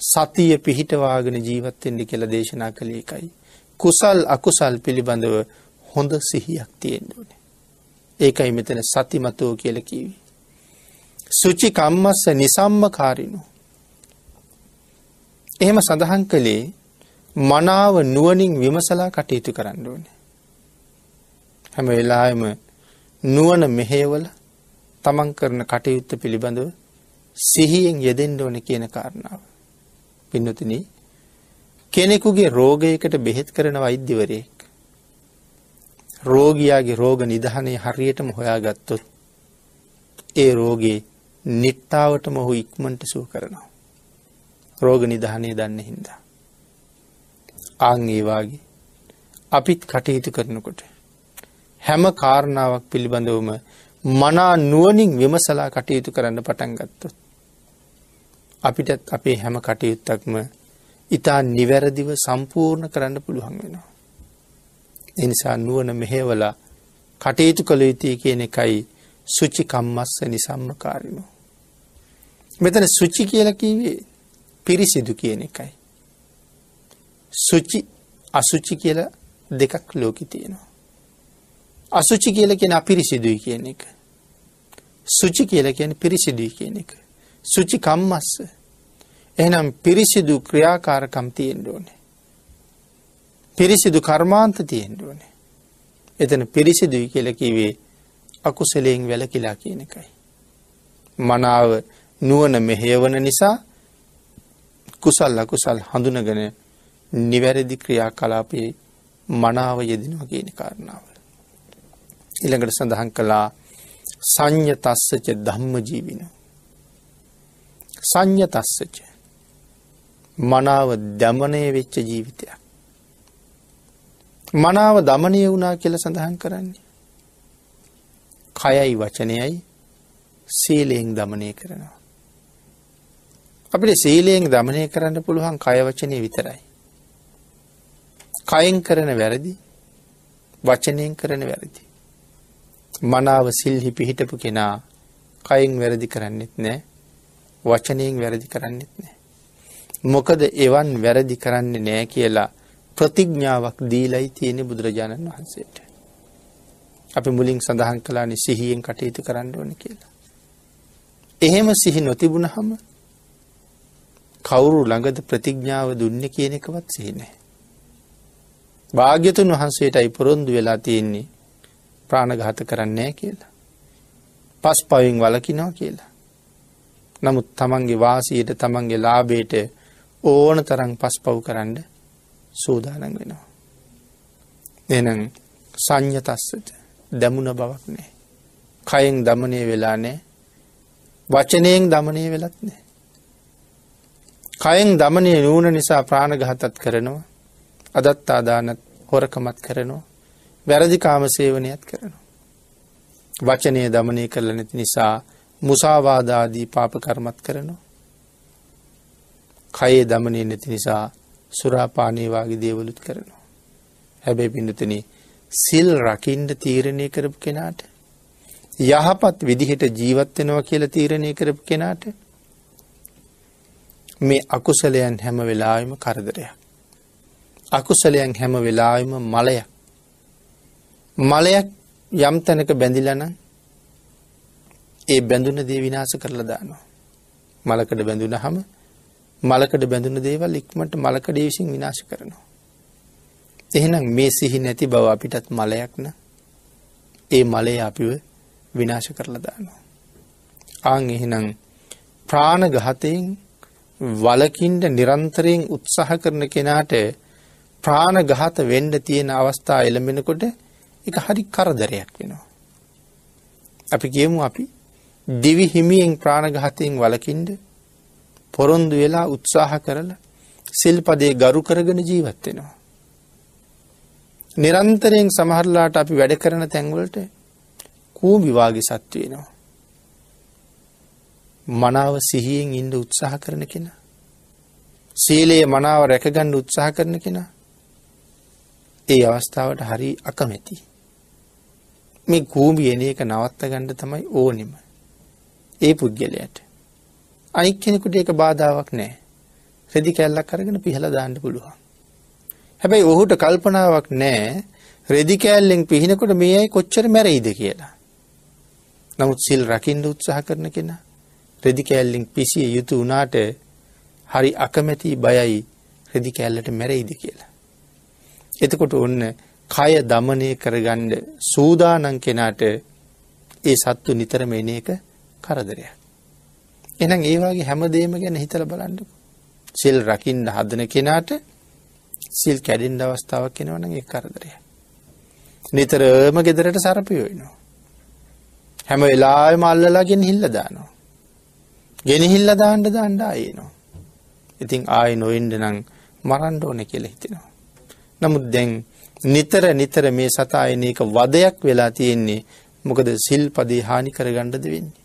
සතිය පිහිටවාගෙන ජීවත්තෙන්ඩි කියල දේශනා කළ එකයි. කුසල් අකුසල් පිළිබඳව හොඳ සිහියක් තියෙන්ඩුවනේ. ඒකයි මෙතන සතිමතෝ කියල කිවි. සුචි කම්මස්ස නිසම්ම කාරිනු. එහෙම සඳහන් කළේ මනාව නුවනින් විමසලා කටයුතු කරන්න ඕනේ. හැම වෙලාම නුවන මෙහේවල තමන් කරන කටයුත්ත පිළිබඳව සිහියෙන් යෙදෙන්ඩ ඕන කියන කාරණාව. පින්නතින කෙනෙකුගේ රෝගයකට බෙහෙත් කරන වෛද්‍යවරයෙක්. රෝගයාගේ රෝග නිධානය හරියටම හොයාගත්තොත් ඒ රෝගේ නිට්ටාවට මොහු ඉක්මට සූ කරනවා. රෝග නිධානය දන්න හින්දා. ආං ඒවාගේ අපිත් කටයුතු කරනකොට හැම කාරණාවක් පිළිබඳවම මනා නුවනින් විමසලා කටයුතු කරන්න පටන් ගත්තොත්. අපිටත් අපේ හැම කටයුත්තක්ම ඉතා නිවැරදිව සම්පූර්ණ කරන්න පුළුවන් වෙනවා. එනිසා නුවන මෙහෙවලා කටයුතු කළ යුතුය කියන එකයි සුචි කම්මස්ස නිසම්මකාරිනු. මෙතන සුචි කියල කිවේ පිරිසිදු කියන එකයි. සුචි අසුචි කියල දෙකක් ලෝකි තියෙනවා. අසුචි කියල කියෙන අපිරිසිදුයි කියන එක. සුචි කියල කියන පිරිසිදුයි කියන එක. සුචි කම්මස්ස. එහනම් පිරිසිදු ක්‍රියාකාරකම් තියෙන්ට ඕනේ. පිරිසිදු කර්මාන්ත තියෙන්ට ඕනේ. එතන පිරිසිදුයි කියල කිවේ අකුසලයෙන් වැලකිලා කියන එකයි. මනාව නුවන මෙහේවන නිසා කුසල් අකුසල් හඳුනගෙන නිවැරදි ක්‍රියා කලාපයේ මනාව යෙදෙනවා කියන කාරණාව. ඉළඟට සඳහන් කළා සං්ඥ තස්සච ධම්ම ජීවින. සං්ඥ තස්සච මනාව දමනය වෙච්ච ජීවිතයක්. මනාව දමනය වුණා කියල සඳහන් කරන්නේ. කයයි වචනයයි සීලයෙන් දමනය කරනවා. අපිට සීලයෙන් දමනය කරන්න පුළුවන් කයවචනය විතරයි. කයෙන් කරන වැරදි වචනයෙන් කරන වැරදි. මනාව සිල්හි පිහිටපු කෙනා කයින් වැරදි කරන්නෙත් නෑ වචනයෙන් වැරදි කරන්නෙත් නෑ. මොකද එවන් වැරදි කරන්නේ නෑ කියලා ප්‍රතිඥ්ඥාවක් දීලයි තියෙන බුදුරජාණන් වහන්සේට. අපි මුලින් සඳහන් කලානි සිහියෙන් කටයුතු කරන්න ඕන කියලා. එහෙම සිහි නොතිබුණ හම කවුරු ළඟද ප්‍රතිඥ්ඥාව දුන්න කියන එකවත් සිහිනෑ. භාග්‍යතුන් වහන්සේටයි පොරොන්දු වෙලා තියෙන්නේ ප්‍රාණඝාත කරන්නේ කියලා. පස් පවින් වලකිනවා කියලා. නමුත් තමන්ගේ වාසයට තමන්ගේ ලාබේට ඕන තරං පස් පව් කරන්න සූදානන් වෙනවා. එනම් සං්ඥතස්සට දැමුණ බවක් නෑ. කයෙන් දමනය වෙලා නෑ වචනයෙන් දමනය වෙලත් නෑ. කයෙන් දමනය නූන නිසා ප්‍රාණගහතත් කරනවා අදත් ආදානත් හොරකමත් කරනවා වැරදිකාම සේවනයත් කරනවා. වචනය දමනය කරල නැති නිසා මුසාවාදාදී පාපකර්මත් කරනවා. කයේ දමනය නැති නිසා සුරාපානයවාගේ දේවලුත් කරනවා. හැබැයි පිඩතන සිල් රකින්ඩ තීරණය කරපු කෙනාට යහපත් විදිහට ජීවත්වෙනවා කියල තීරණය කරපු කෙනාට මේ අකුසලයන් හැම වෙලාම කරදරයක්. අකුසලයන් හැම වෙලාම මලයක්. මලයක් යම් තැනක බැඳිලන ඒ බැඳුන දේ විනාස කරලා දානවා. මලකට බැඳුන හම මලකට බැඳුන දේවල් ඉක්මට මලකඩ විසින් විනාශ කරනවා. එහෙනම් මේ සිහි නැති බව අපිටත් මලයක්න ඒ මලය අපිව විනාශ කරලා දානවා. ආං එහෙනම් ප්‍රාණඝතයෙන් වලකින්ට නිරන්තරයෙන් උත්සාහ කරන කෙනාට ප්‍රාණඝාත වෙන්ඩ තියෙන අවස්ථා එළඹෙනකොට එක හරි කරදරයක් වෙනවා. අපි කියමු අපි දිවි හිමියෙන් ප්‍රාණඝාතයෙන් වලකින්ඩ පොරොන්දු වෙලා උත්සාහ කරලා සිල්පදේ ගරු කරගෙන ජීවත්වෙනවා. නිරන්තරයෙන් සමහරලාට අපි වැඩ කරන තැන්වලට කූමිවාගේ සත්වයනවා. මනාව සිහියෙන් ඉන්ඩ උත්සාහ කරන කෙන. සීලයේ මනාව රැකගණ්ඩ උත්සාහ කරන කෙනා. ඒ අවස්ථාවට හරි අකමැති. මේ කූමි එන එක නවත්ත ගණ්ඩ තමයි ඕනෙම. ඒ පුද්ගලයට. අනික් කෙනෙකුට ඒක බාධාවක් නෑ. රෙදි කැල්ලක් කරගෙන පිහල දාන්න පුළුවන්. හැබැයි ඔහුට කල්පනාවක් නෑ රෙදි කෑල්ලෙන් පිහිනකොට මේ අයි කොච්චර මැරයිද කියලා. නමුත් සිල් රකිින්ඩ උත්සාහ කරන කෙන රෙදි කෑල්ලින් පිසිය යුතු වනාට හරි අකමැති බයයි රෙදි කෑල්ලට මැරයිද කියලා. එතකොට ඔන්න කය දමනය කරගණ්ඩ සූදානං කෙනාට ඒ සත්තු නිතරම එන එක කරදරයක්. එනම් ඒවාගේ හැමදේම ගැන හිතල බලන්නකු. සිල් රකිින්ඩ හදන කෙනාට සිල් කැඩින්ඩ අවස්ථාවක් කෙනවන ඒ කරදරය. නිතරම ගෙදරට සරපියෝයිනවා. හැම වෙලාම අල්ලලාගෙන හිල්ල දානවා. ගෙනහිල්ල දාණ්ඩ දාණ්ඩ ආයනවා. ඉතින් ආය නොයින්ඩ නං මරන්ඩ ඕන කියල හිතෙනවා. නමුත් දැන් නිතර නිතර මේ සතා එන එක වදයක් වෙලා තියෙන්නේ මොකද සිල්පදේ හානි කරගන්නද වෙන්නේ.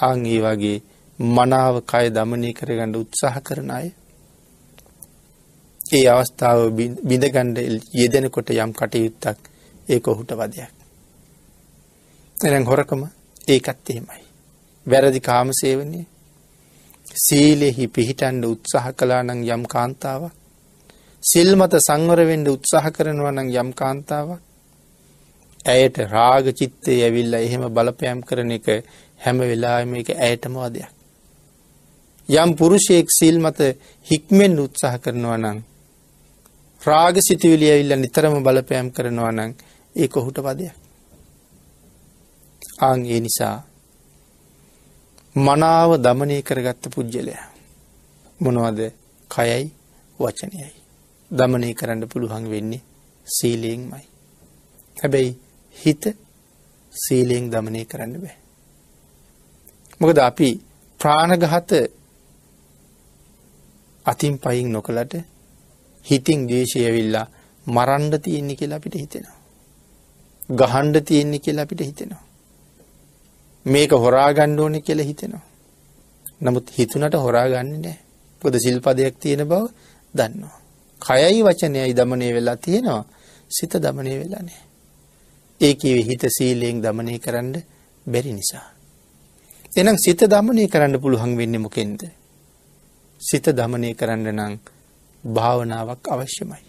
ආන් ඒ වගේ මනාව කය දමනය කරගන්න උත්සාහ කරන අය ඒ අවස්ථාව බිඳගණ්ඩ යෙදෙනකොට යම් කටයුත්තක් ඒක ඔහුට වදයක්. එනම් හොරකම ඒකත් එහෙමයි. වැරදි කාමසේවනය සීලෙහි පිහිටන්ඩ උත්සාහ කලා නං යම් කාන්තාවක් සිල්මත සංවරවෙන්ඩ උත්සාහ කරනවා නං යම් කාන්තාවක් ඇයට රාග චිත්තය ඇවිල්ල එහෙම බලපෑම් කරන එක හැම වෙලාම එක ඇයටම වදයක්. යම් පුරුෂයෙක් සිල් මත හික්මෙන් උත්සාහ කරනවා නං රාග සිතුවිලි ඇවිල්ල නිතරම බලපෑම් කරනවා නං ඒ ඔහුට වදයක්. ආං ඒ නිසා මනාව දමනය කරගත්ත පුද්ගලය මොනවද කයයි වචනයයි දමනය කරන්න පුළුවන් වෙන්නේ සීලයෙන්මයි. හැබැයි හිත සීලයෙන් දමනය කරන්න බෑ. මොකද අපි ප්‍රාණගහත අතින් පයින් නොකලට හිතින් දේශය ඇවිල්ලා මරන්ඩ තියෙන්නේ කියලා අපිට හිතෙනවා. ගහන්ඩ තියෙන්නේ කියලා අපිට හිතෙනවා. මේක හොරාගණ්ඩ ඕනෙ කියල හිතෙනවා. නමුත් හිතුනට හොරාගන්න නෑ පොද සිල්පදයක් තියෙන බව දන්නවා. කයයි වචනයයි දමනය වෙලා තියෙනවා සිත දමනය වෙලා නෑ. ඒකව හිත සීලයෙන් දමනය කරන්න බැරි නිසා. එනම් සිත දමනය කරන්න පුළුවන් වෙන්න මොකෙන්ද. සිත දමනය කරන්න නං භාවනාවක් අවශ්‍යමයි.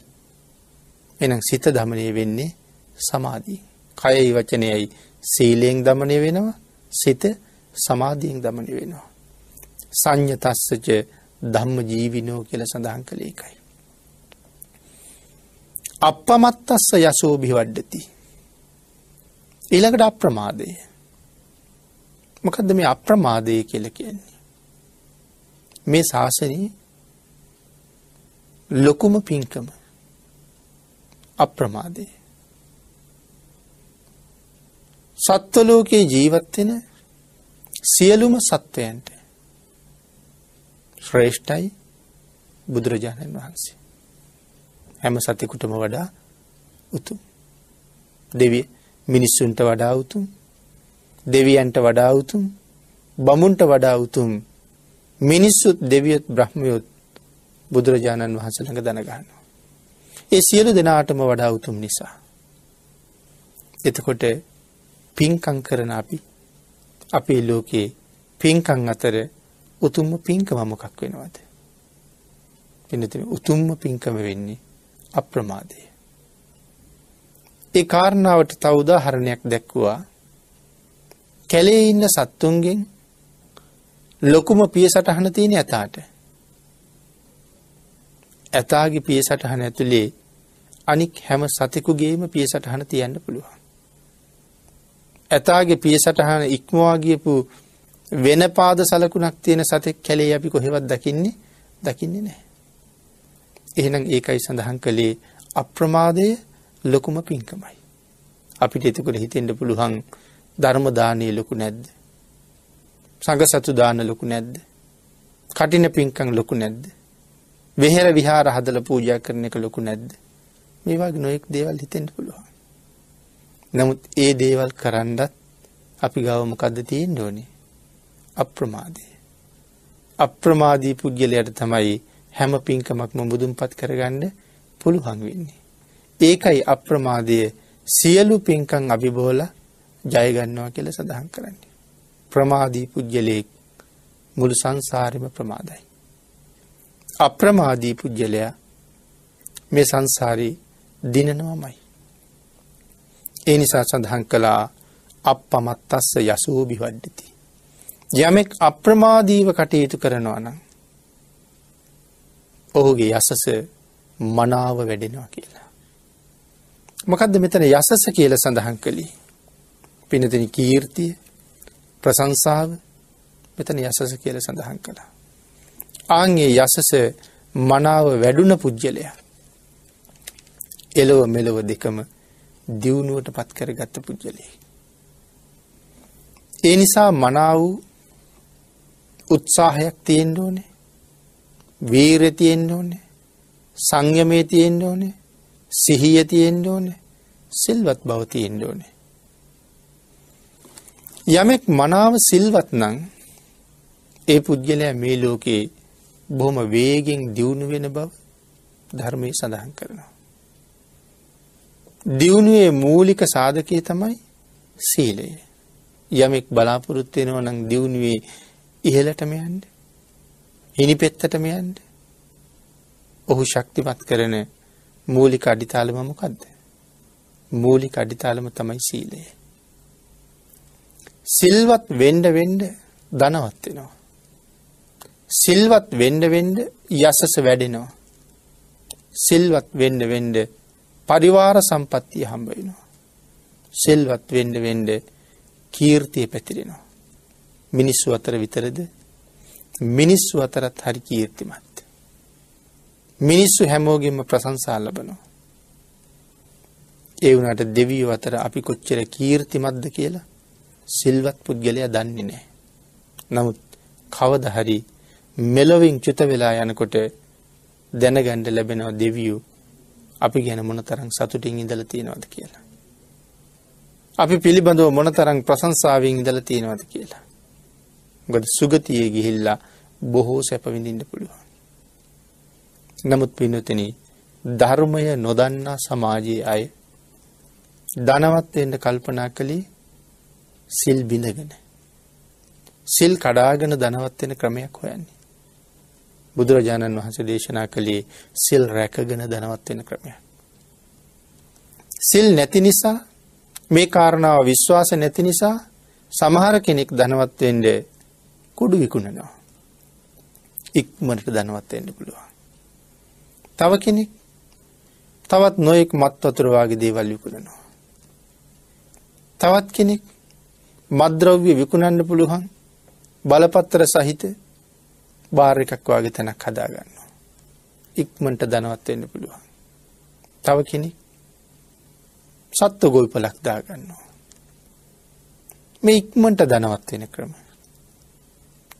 එනම් සිත දමනය වෙන්නේ සමාධී. කයයි වචනයයි සීලයෙන් දමනය වෙනවා සිත සමාධියෙන් දමනය වෙනවා. සං්ඥ තස්සච ධම්ම ජීවිනෝ කියල සඳහන් කළ එකයි. අපපමත්තස්ස යසෝභි වඩ්ඩති. ඊළඟට අප්‍රමාදය. මොකදද මේ අප්‍රමාදය කියල කියන්නේ. මේ ශාසනී ලොකුම පින්කම අප්‍රමාදය. සත්වලෝකයේ ජීවත්වෙන සියලුම සත්වයන්ට ශ්‍රේෂ්ඨයි බුදුරජාණන් වහන්සේ. හැම සතිකුටම වඩා උතුම්. දෙවිය මිනිස්සුන්ට වඩා උතුම් දෙවියන්ට වඩා උතුම් බමුන්ට වඩා උතුම් මිනිස්සුත් දෙවියත් බ්‍රහ්මයොත් බුදුරජාණන් වහන්සළඟ දැනගන්නවා. ඒ සියලු දෙනාටම වඩා උතුම් නිසා. එතකොට පින්කං කරන අපි අපේ ලෝකයේ පින්කං අතර උතුම්ම පින්කම මොකක් වෙනවද. පිනතින උතුම්ම පින්කම වෙන්නේ අප්‍රමාදය. ඒ කාරණාවට තවුදාහරණයක් දැක්වුවා කැලේ ඉන්න සත්තුන්ගෙන් ලොකුම පිය සටහන තියෙන ඇතාට ඇතාගේ පිය සටහන ඇතුළේ අනික් හැම සතෙකුගේම පිය සටහන තියන්න පුළුවන්. ඇතාගේ පිය සටහන ඉක්මවාගියපු වෙන පාද සලකුණක් තියෙන සතෙක් කැලේ අපි කොහෙවත් දකින්නේ දකින්නේ නෑ. එහෙනම් ඒකයි සඳහන් කළේ අප්‍රමාදය ලොකුම පින්කමයි. අපිට එතකොට හිතෙන්ට පුළුවන් ධර්මදානය ලොකු නැද්ද. සඟ සතු දාන ලොකු නැද්ද. කටින පින්කං ලොකු නැද්ද. වෙහෙර විහාර හදල පූජා කරන එක ලොකු නැද්ද. මේවාගේ නොයෙක් දේවල් හිතෙන්ට පුළුවන්. නමුත් ඒ දේවල් කරන්නත් අපි ගවමකක්ද තියෙන් ඕනේ අප්‍රමාදය. අප්‍රමාදී පුද්ගලයට තමයි හැම පින්කමක්ම මුදුම් පත් කරගන්න පුළුවන් වෙන්නේ. ඒකයි අප්‍රමාදය සියලු පින්කං අභිබෝල ජයගන්නවා කියල සඳහන් කරන්නේ. ප්‍රමාදී පුද්ගලයෙක් මුළු සංසාරම ප්‍රමාදයි. අප්‍රමාදී පුද්ගලයා මේ සංසාරී දිනනවමයි. ඒ නිසා සඳහන් කළා අපපමත්තස්ස යසූබි වඩ්ඩති. යමෙක් අප්‍රමාදීව කටයුතු කරනවා නම් ඔහුගේ යසස මනාව වැඩෙනවා කියලා. මොකදද මෙතන යසස කියල සඳහන් කළේ. පිනතින කීර්තිය ප්‍රසංසාව මෙතන යසස කියල සඳහන් කළා. ආන්ගේ යසස මනාව වැඩුණ පුද්ගලය. එලොව මෙලොව දෙකම දියුණුවට පත් කර ගත්ත පුද්ගලය. ඒ නිසා මනාව උත්සාහයක් තියෙන්ඩ ඕනේ. වීර තියෙන්න්න ඕනේ. සංයමේ තියෙන්න ඕනේ. සිහිය තියෙන්න ඕනේ. සිල්වත් බව තියෙන්න ඕනේ. යමෙක් මනාව සිල්වත් නම් ඒ පුද්ගලයා මේ ලෝකේ බොහොම වේගෙන් දියුණු වෙන බව ධර්මයේ සඳහන් කරනවා. දියුණුවේ මූලික සාධකය තමයි සීලය. යමෙක් බලාපොරොත්තු වෙනවා නම් දියුණුවේ ඉහළටම යන්න. හිනි පෙත්තටම යන්න. ඔහු ශක්තිමත් කරන මූලික අඩිතාලම මොකද්ද? මූලික අඩිතාලම තමයි සීලය. සිල්වත් වෙන්න වෙන්න ධනවත් වෙනවා. සිල්වත් වෙන්න වෙන්න යසස වැඩෙනවා. සිල්වත් වෙන්න වෙන්න පරිවාර සම්පත්තිය හම්බ වෙනවා. සිල්වත් වෙන්න වෙන්න කීර්තිය පැතිරෙනවා. මිනිස්සු අතර විතරද මිනිස්සු අතරත් හරි කීර්තිමත්. මිනිස්සු හැමෝගෙන්ම ප්‍රශංසා ලබනවා. ඒ වුණාට දෙවියෝ අතර අපි කොච්චර කීර්තිමත්ද කියලා සිල්වත් පුද්ගලයා දන්නේ නැහැ. නමුත් කවදා හරි මෙලොවින් චුත වෙලා යනකොට දැනගන්න ලැබෙනවා දෙවියෝ අපි ගැන මොනතරම් සතුටින් ඉඳලා තියෙනවද කියලා. අපි පිළිබඳව මොනතරම් ප්‍රශංසාවෙන් ඉඳලා තියෙනවද කියලා. මොකද සුගතියේ ගිහිල්ලා බොහෝ සැප විඳින්න පුළුවන්. නමුත් පින්වතුනි ධර්මය නොදන්නා සමාජයේ අය ධනවත් වෙන්න කල්පනා කළේ සිල් බිඳගෙන. සිල් කඩාගෙන ධනවත් වෙන ක්‍රමයක් හොයන්නේ. බුදුරජාණන් වහන්සේ දේශනා කළේ සිල් රැකගෙන ධනවත් වෙන ක්‍රමයක්. සිල් නැති නිසා මේ කාරණාව විශ්වාස නැති නිසා සමහර කෙනෙක් ධනවත් වෙන්න කුඩු විකුණනවා. ඉක්මනට ධනවත් වෙන්න පුළුවන්. තව කෙනෙක් තවත් නොයෙක් මත් වතුර වගේ දේවල් විකුණනවා. තවත් කෙනෙක් මද්ද්‍රව්‍ය විකුණන්න පුළුවන් බලපත්තර සහිත බාර් එකක් වගේ තැනක් හදාගන්නවා. ඉක්මනට ධනවත් වෙන්න පුළුවන්. තව කෙනෙක් සත්ව ගොවිපලක් දාගන්නවා. මේ ඉක්මනට ධනවත් වෙන ක්‍රම.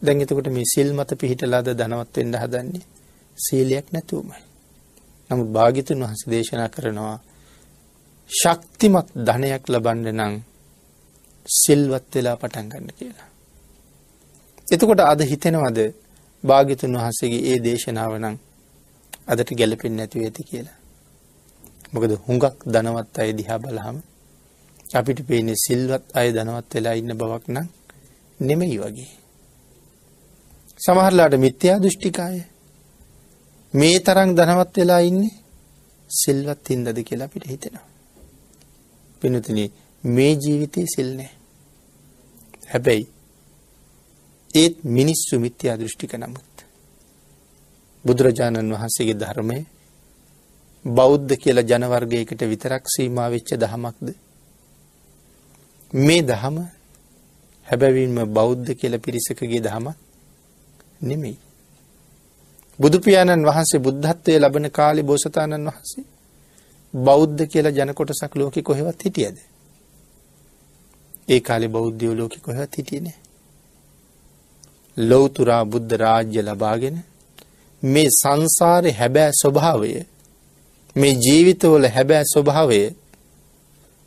දැන් එතකොට මේ සිල් මත පිහිටලාද ධනවත් වෙන්න හදන්නේ සීලයක් නැතුවමයි. නමුත් භාග්‍යතුන් වහන්සේ දේශනා කරනවා ශක්තිමත් ධනයක් ලබන්න නම් සිල්වත් වෙලා පටන් ගන්න කියලා. එතකොට අද හිතෙනවද භාග්‍යතුන් වහන්සේගේ ඒ දේශනාව නම් අදට ගැලපෙන්නේ නැතුව ඇති කියලා. මොකද හුඟක් ධනවත් අය දිහා බලහම අපිට පේන්නේ සිල්වත් අය ධනවත් වෙලා ඉන්න බවක් නම් නෙමෙයි වගේ. සමහරලාට මිත්‍යා දෘෂ්ටිකාය මේ තරම් ධනවත් වෙලා ඉන්නේ සිල්වත් හින්දාද කියලා අපිට හිතෙනවා. පින්තුනි මේ ජීවිතේ සිල් නැහැ. හැබැයි ඒත් මිනිස්සු මිත්‍යා දෘෂ්ටික නමුත්. බුදුරජාණන් වහන්සේගේ ධර්මය බෞද්ධ කියලා ජනවර්ගයකට විතරක් සීමා වෙච්ච දහමක්ද? මේ දහම හැබැවින්ම බෞද්ධ කියලා පිරිසකගේ දහමක් නෙමෙයි. බුදු පියාණන් වහන්සේ බුද්ධත්වයේ ලබන කාලේ බෝසතාණන් වහන්සේ බෞද්ධ කියලා ජන කොටසක් ලෝකෙ කොහෙවත් හිටියද? ඒ කාලේ බෞද්ධයෝ ලෝකෙ කොහෙවත් හිටියේ නෑ ලෞතුරා බුද්ධ රාජ්‍ය ලබාගෙන මේ සංසාරේ හැබෑ ස්වභාවය මේ ජීවිතවල හැබෑ ස්වභාවය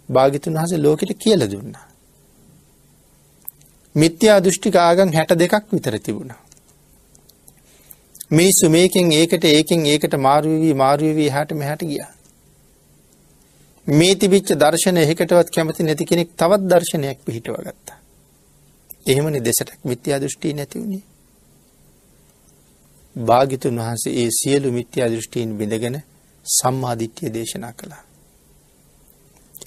භාගිතුන් වහන්සේ ලෝකෙට කියලා දුන්නා. මිත්‍යා දෘෂ්ටික ආගම් 62ක් විතර තිබුණා. මිනිස්සු මේකෙන් ඒකට ඒකෙන් ඒකට මාරු වෙවි මාරු වෙවි එහාට මෙහාට ගියා. මේ තිබිච්ච දර්ශන එකකටවත් කැමති නැති කෙනෙක් තවත් දර්ශනයක් පිහිටව ගත්තා. එහෙමනේ දෙසටක් මිත්‍යා දෘෂ්ටි නැති වුණේ. භාග්‍යතුන් වහන්සේ ඒ සියලු මිත්‍යා දෘෂ්ටීන් බිඳගෙන සම්මාදිට්ඨිය දේශනා කළා.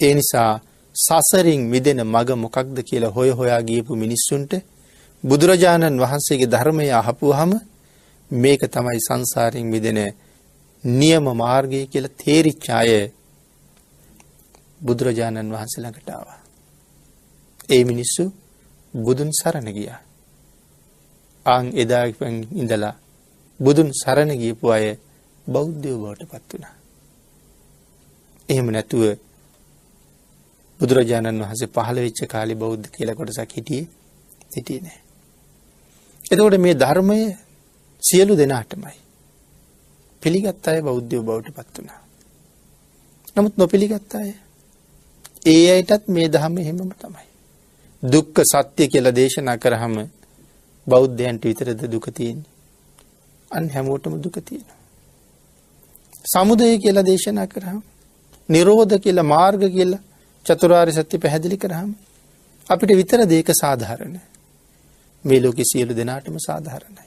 ඒ නිසා සසරින් මිදෙන මඟ මොකක්ද කියලා හොය හොයා ගියපු මිනිස්සුන්ට බුදුරජාණන් වහන්සේගේ ධර්මය අහපුවාම මේක තමයි සංසාරයෙන් මිදෙන නියම මාර්ගය කියලා තේරිච්ච අය බුදුරජාණන් වහන්සේ ළඟට ආවා. ඒ මිනිස්සු බුදුන් සරණ ගියා. ආන් එදා ඉඳලා බුදුන් සරණ ගියපු අය බෞද්ධයෝ බවට පත් වුණා. එහෙම නැතුව බුදුරජාණන් වහන්සේ පහළ වෙච්ච කාලේ බෞද්ධ කියලා කොටසක් හිටියේ හිටියේ නැහැ. එතකොට මේ ධර්මය සියලු දෙනාටමයි. පිළිගත් අය බෞද්ධයෝ බවට පත් වුණා. නමුත් නොපිළිගත් අය ඒ අයටත් මේ දහම එහෙමම තමයි. දුක්ඛ සත්‍ය කියලා දේශනා කරාම බෞද්ධයන්ට විතරද දුක තියෙන්නේ. අන් හැමෝටම දුක තියෙනවා. සමුදය කියලා දේශනා කරාම නිරෝධ කියලා මාර්ග කියලා චතුරාර්ය සත්‍ය පැහැදිලි කරාම අපිට විතර දේක සාධාරණ. මේ ලෝකෙ සියලු දෙනාටම සාධාරණයි.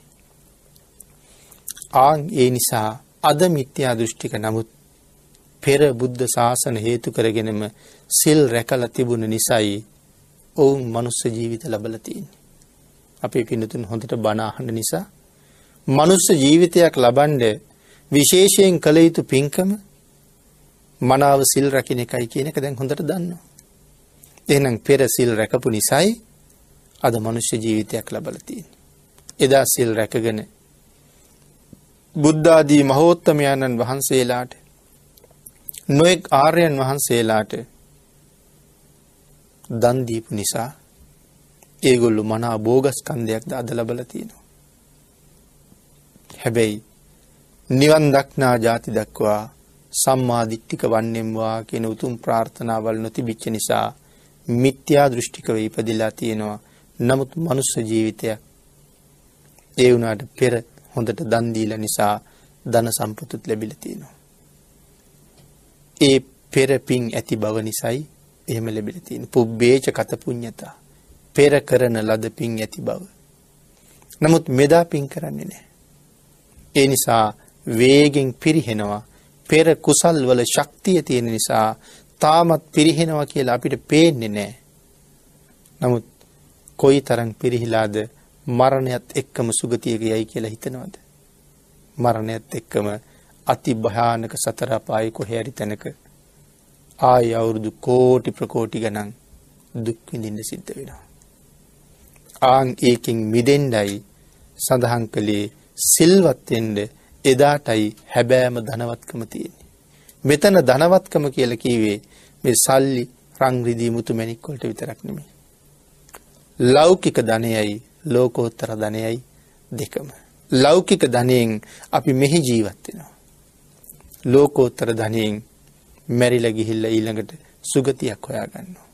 ආන් ඒ නිසා අද මිත්‍යා දෘෂ්ටික නමුත් පෙර බුද්ධ ශාසන හේතු කරගෙනම සිල් රැකලා තිබුණ නිසායි ඔවුන් මනුස්ස ජීවිත ලබලා තියෙන්නේ. අපේ පින්නතුන් හොඳට බණ අහන්න නිසා මනුස්ස ජීවිතයක් ලබන්න විශේෂයෙන් කළ යුතු පින්කම මනාව සිල් රකින්න එකයි කියන එක දැන් හොඳට දන්නවා. එහෙනම් පෙර සිල් රැකපු නිසායි අද මනුෂ්‍ය ජීවිතයක් ලබලා තියෙන්නේ. එදා සිල් රැකගෙන බුද්ධ ආදී මහෝත්තමයන්න් වහන්සේලාට නොඑක් ආර්යයන් වහන්සේලාට දන් දීපු නිසා ඒගොල්ලෝ මනා බෝගස්කන්ධයක්ද අද ලබලා තියෙනවා. හැබැයි නිවන් දක්නා ಜಾති දක්වා සම්මා දිට්ඨික වන්නේම්වා කියන උතුම් ප්‍රාර්ථනාවල් නොතිබිච්ච නිසා මිත්‍යා දෘෂ්ටිකව ඉපදිලා තියෙනවා. නමුත් මනුස්ස ජීවිතයක් ඒ වුණාට පෙර හොඳට දන් දීලා නිසා ධන සම්පතුත් ලැබිලා තියෙනවා. ඒ පෙර පින් ඇති බව නිසායි එහෙම ලැබිලා තියෙන්නේ. පුබ්බේච කත පුඤ්ඤතා. පෙර කරන ලද පින් ඇති බව. නමුත් මෙදා පින් කරන්නේ නැහැ. ඒ නිසා වේගෙන් පිරිහෙනවා. පෙර කුසල් වල ශක්තිය තියෙන නිසා තාමත් පිරිහෙනවා කියලා අපිට පේන්නේ නැහැ. නමුත් කොයි තරම් පිරිහිලාද මරණයත් එක්කම සුගතියක යයි කියලා හිතනවද? මරණයත් එක්කම අති භයානක සතර අපායේ කොහේ හරි තැනක ආය අවුරුදු කෝටි ප්‍රකෝටි ගණන් දුක් විඳින්න සිද්ධ වෙනවා. ආන් ඒකෙන් මිදෙන්නයි සඳහන් කළේ සිල්වත් වෙන්න එදාටයි හැබෑම ධනවත්කම තියෙන්නේ. මෙතන ධනවත්කම කියලා කිව්වේ මේ සල්ලි රං රිදී මුතු මැණික් වලට විතරක් නෙමෙයි. ලෞකික ධනයයි ලෝකෝත්තර ධනයයි දෙකම. ලෞකික ධනයෙන් අපි මෙහි ජීවත් වෙනවා. ලෝකෝත්තර ධනයෙන් මැරිලා ගිහිල්ලා ඊළඟට සුගතියක් හොයාගන්නවා.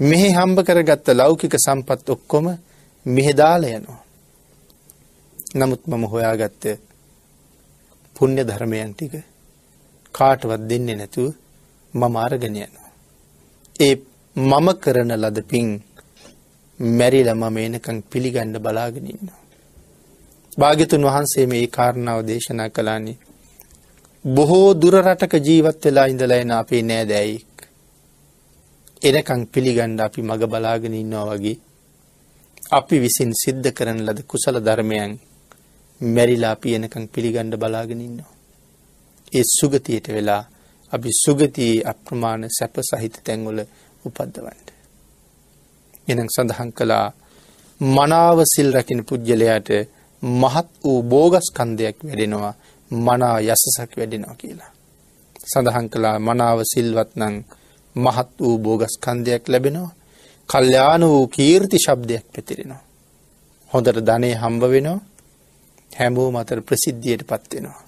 මෙහි හම්බ කරගත්ත ලෞකික සම්පත් ඔක්කොම මෙහෙ දාලා යනවා. නමුත් මම හොයාගත්ත පුණ්‍ය ධර්මයන් ටික කාටවත් දෙන්නේ නැතුව මම අරගෙන යනවා. ඒ මම කරන ලද පින් මැරිලා මම එනකන් පිළිගන්න බලාගෙන ඉන්නවා. භාග්‍යතුන් වහන්සේ මේ කාරණාව දේශනා කළානේ බොහෝ දුර රටක ජීවත් වෙලා ඉඳලා එන අපේ නෑදෑයෙක් එනකන් පිළිගන්න අපි මග බලාගෙන ඉන්නවා වගේ අපි විසින් සිද්ධ කරන ලද කුසල ධර්මයන් මැරිලා අපි එනකන් පිළිගන්න බලාගෙන ඉන්නවා. ඒ සුගතියට වෙලා අපි සුගතියේ අප්‍රමාණ සැප සහිත තැන්වල උපද්දවන්න. එනම් සඳහන් කළා මනාව සිල් රකින පුද්ගලයාට මහත් වූ බෝගස්කන්ධයක් වැඩෙනවා මනා යසසක් වැඩෙනවා කියලා. සඳහන් කළා මනාව සිල්වත් නම් මහත් වූ බෝගස්කන්ධයක් ලැබෙනවා. කල්යාණ වූ කීර්ති ශබ්දයක් පැතිරෙනවා. හොඳට ධනෙ හම්බ වෙනවා. හැමෝම අතර ප්‍රසිද්ධියට පත් වෙනවා.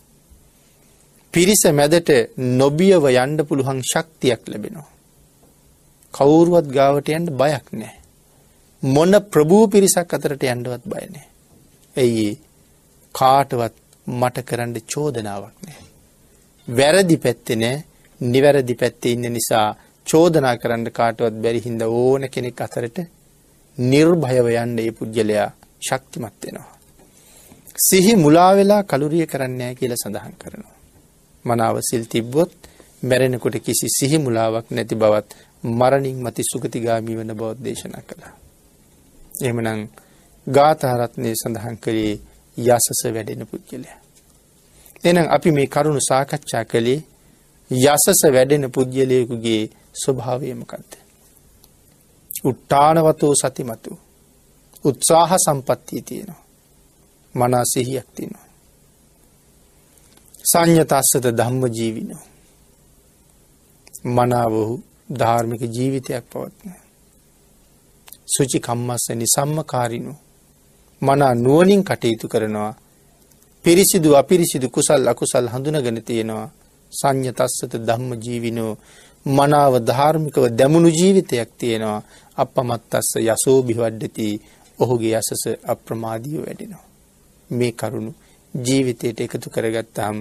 පිරිස මැදට නොබියව යන්න පුළුවන් ශක්තියක් ලැබෙනවා. කවුරුවත් ගාවට යන්න බයක් නැහැ. මොන ප්‍රභූ පිරිසක් අතරට යන්නවත් බය නැහැ. එයි කාටවත් මට කරන්න චෝදනාවක් නැහැ. වැරදි පැත්තේ නෑ නිවැරදි පැත්තේ ඉන්න නිසා චෝදනා කරන්න කාටවත් බැරි හින්දා ඕන කෙනෙක් අතරට නිර්භයව යන්න ඒ පුජ්‍යලයා ශක්තිමත් වෙනවා. සිහි මුලා වෙලා කලුරිය කරන්නේ නැහැ කියලා සඳහන් කරනවා. මනාව සිල් තිබ්බොත් මැරෙනකොට කිසි සිහි මුලාවක් නැති බවත් මරණින් මති සුගතිගාමි වෙන බව දේශනා කළා. එහෙමනම් ගාථා රත්නයේ සඳහන් කළේ යසස වැඩෙන පුද්ගලයා. එහෙනම් අපි මේ කරුණු සාකච්ඡා කළේ යසස වැඩෙන පුද්ගලයෙකුගේ ස්වභාවය මොකද්ද? උට්ටානවතෝ සතිමතු උත්සාහ සම්පත්තිය තියෙනවා. මනා සිහියක් තියෙනවා. සංයතස්සත ධම්ම ජීවිනෝ. මනාවහු ධාර්මික ජීවිතයක් පවත්න. සුචි කම්මස්ස නිසම්මකාරිනු. මනා නුවනින් කටයුතු කරනවා පිරිසිදු අපිරිසිදු කුසල් අකුසල් හඳුනගෙන තියෙනවා. සංයතස්සත ධම්ම ජීවිනෝ මනාව ධාර්මිකව දැමුණු ජීවිතයක් තියෙනවා. අපමත්තස්ස යසෝ බිවඩ්ඩති ඔහුගේ යසස අප්‍රමාදීව වැඩෙනවා. මේ කරුණු ජීවිතයට එකතු කරගත්තාම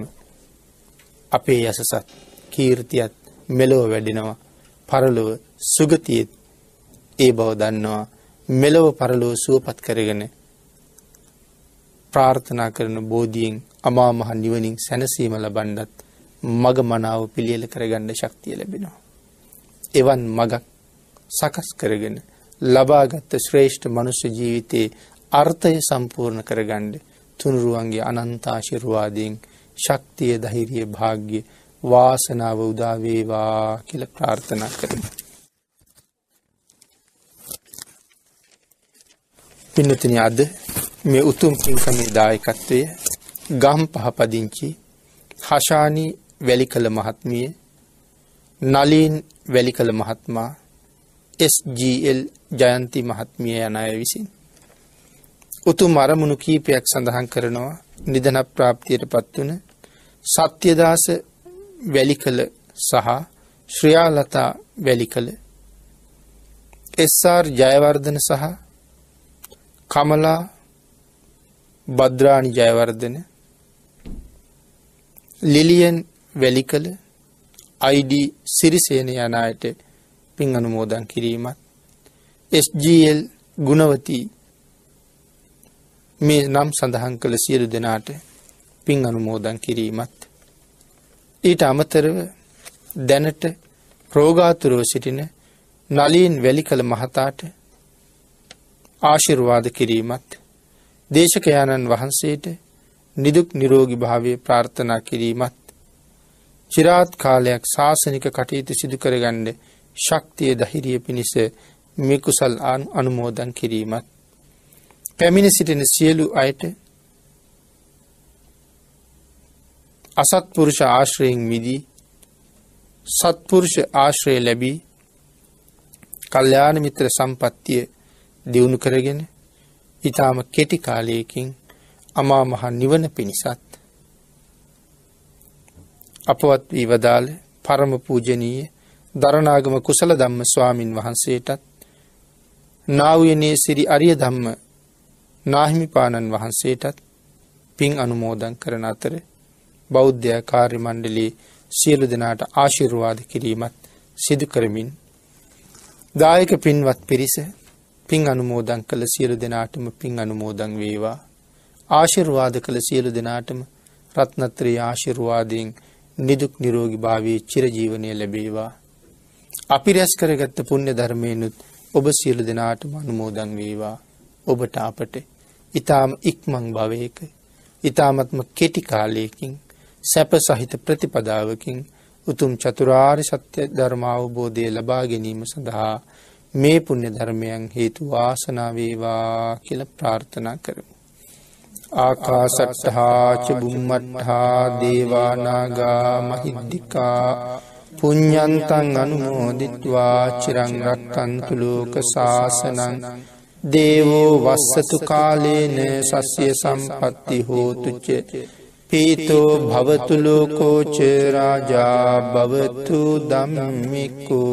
අපේ යසසත් කීර්තියත් මෙලොව වැඩෙනවා. පරලොව සුගතියෙත් ඒ බව දන්නවා. මෙලොව පරලොව සුවපත් කරගෙන ප්‍රාර්ථනා කරන බෝධියෙන් අමා මහ නිවනින් සැනසීම ලබන්නත් මග මනාව පිළියෙල කරගන්න ශක්තිය ලැබෙනවා. එවන් මගක් සකස් කරගෙන ලබාගත් ශ්‍රේෂ්ඨ මනුෂ්‍ය ජීවිතයේ අර්ථය සම්පූර්ණ කරගන්න තුනුරුවන්ගේ අනන්ත ආශිර්වාදයෙන් ශක්තිය ධෛර්යය භාග්‍ය වාසනාව උදා වේවා කියලා ප්‍රාර්ථනා කරමු. පින්නතුනි අද මේ උතුම් පින්කමේ දායකත්වය ගම් පහපදිංචි හෂානි වැලිකල මහත්මිය නලීන් වැලිකල මහත්මා SGL ජයන්ති මහත්මිය යන අය විසින් උතුම් අරමුණු කීපයක් සඳහන් කරනවා. නිදන ප්‍රාප්තියට පත්වන සත්‍යදාස වැලිකල සහ ශ්‍රියාලතා වැලිකල එස්ආර් ජයවර්ධන සහ කමලා භද්‍රාණි ජයවර්ධන ලිලියන් වැලිකල අයිඩ සිරිසේන යන අයට පින් අනුමෝදන් කිරීමත් SGL ගුණවතී මේ නම් සඳහන් කළ සියලු දෙනාට පින් අනුමෝදන් කිරීමත්. ඊට අමතරව දැනට රෝගාතුරව සිටින නලීන් වැලි කළ මහතාට ආශිර්වාද කිරීමත් දේශකයාණන් වහන්සේට නිදුක් නිරෝගි භාවය ප්‍රාර්ථනා කිරීමත් චිරාත් කාලයක් ශාසනික කටයුතු සිදු කරගන්න ශක්තිය දහිරිය පිණිස මෙකුසල් අනුමෝදන් කිරීමත්. පැමිණ සිටින සියලු අයට අසත්පුරුෂ ආශ්‍රයෙන් මිදී සත්පුරුෂ ආශ්‍රය ලැබී කල්්‍යාන මිත්‍ර සම්පත්තිය දියුණු කරගෙන ඉතාම කෙටි කාලයකින් අමා මහ නිවන පිණිසත් අපවත් වී වදාළ පරම පූජනීය දරනාගම කුසල ධම්ම ස්වාමින් වහන්සේටත් නාවයනේ සිරි අරිය ධම්ම නාහිමිපාණන් වහන්සේටත් පින් අනුමෝදන් කරන අතර බෞද්ධ කාර්ය මණ්ඩලයේ සියලු දෙනාට ආශිර්වාද කිරීමත් සිදු කරමින් දායක පින්වත් පිරිස පින් අනුමෝදන් කළ සියලු දෙනාටම පින් අනුමෝදන් වේවා. ආශිර්වාද කළ සියලු දෙනාටම රත්නත්‍රයේ ආශිර්වාදයෙන් නිදුක් නිරෝගී භාවයේ චිරජීවනය ලැබේවා. අපි රැස් කරගත්ත පුණ්‍ය ධර්මයෙන්ුත් ඔබ සියලු දෙනාටම අනුමෝදන් වේවා. ඔබට අපට ඊටාම ඉක්මන් භවයක ඊටාමත්ම කෙටි කාලයකින් සැප සහිත ප්‍රතිපදාවකින් උතුම් චතුරාර්ය සත්‍ය ධර්ම අවබෝධය ලබා ගැනීම සඳහා මේ පුණ්‍ය ධර්මයන් හේතු වාසනා වේවා කියලා ප්‍රාර්ථනා කරමු. ආකාසට්ඨා ච බුම්මට්ඨා දේවා නාග මහිද්దికා පුඤ්ඤන්තං අනුමෝදිත්වා චිරං රක්칸තු ලෝක සාසනං දේවෝ වස්සතු කාලේන සස්්‍ය සම්පatti හෝතු ච. පීතෝ භවතු ලෝකෝ ච රාජා භවතු ධම්මිකෝ.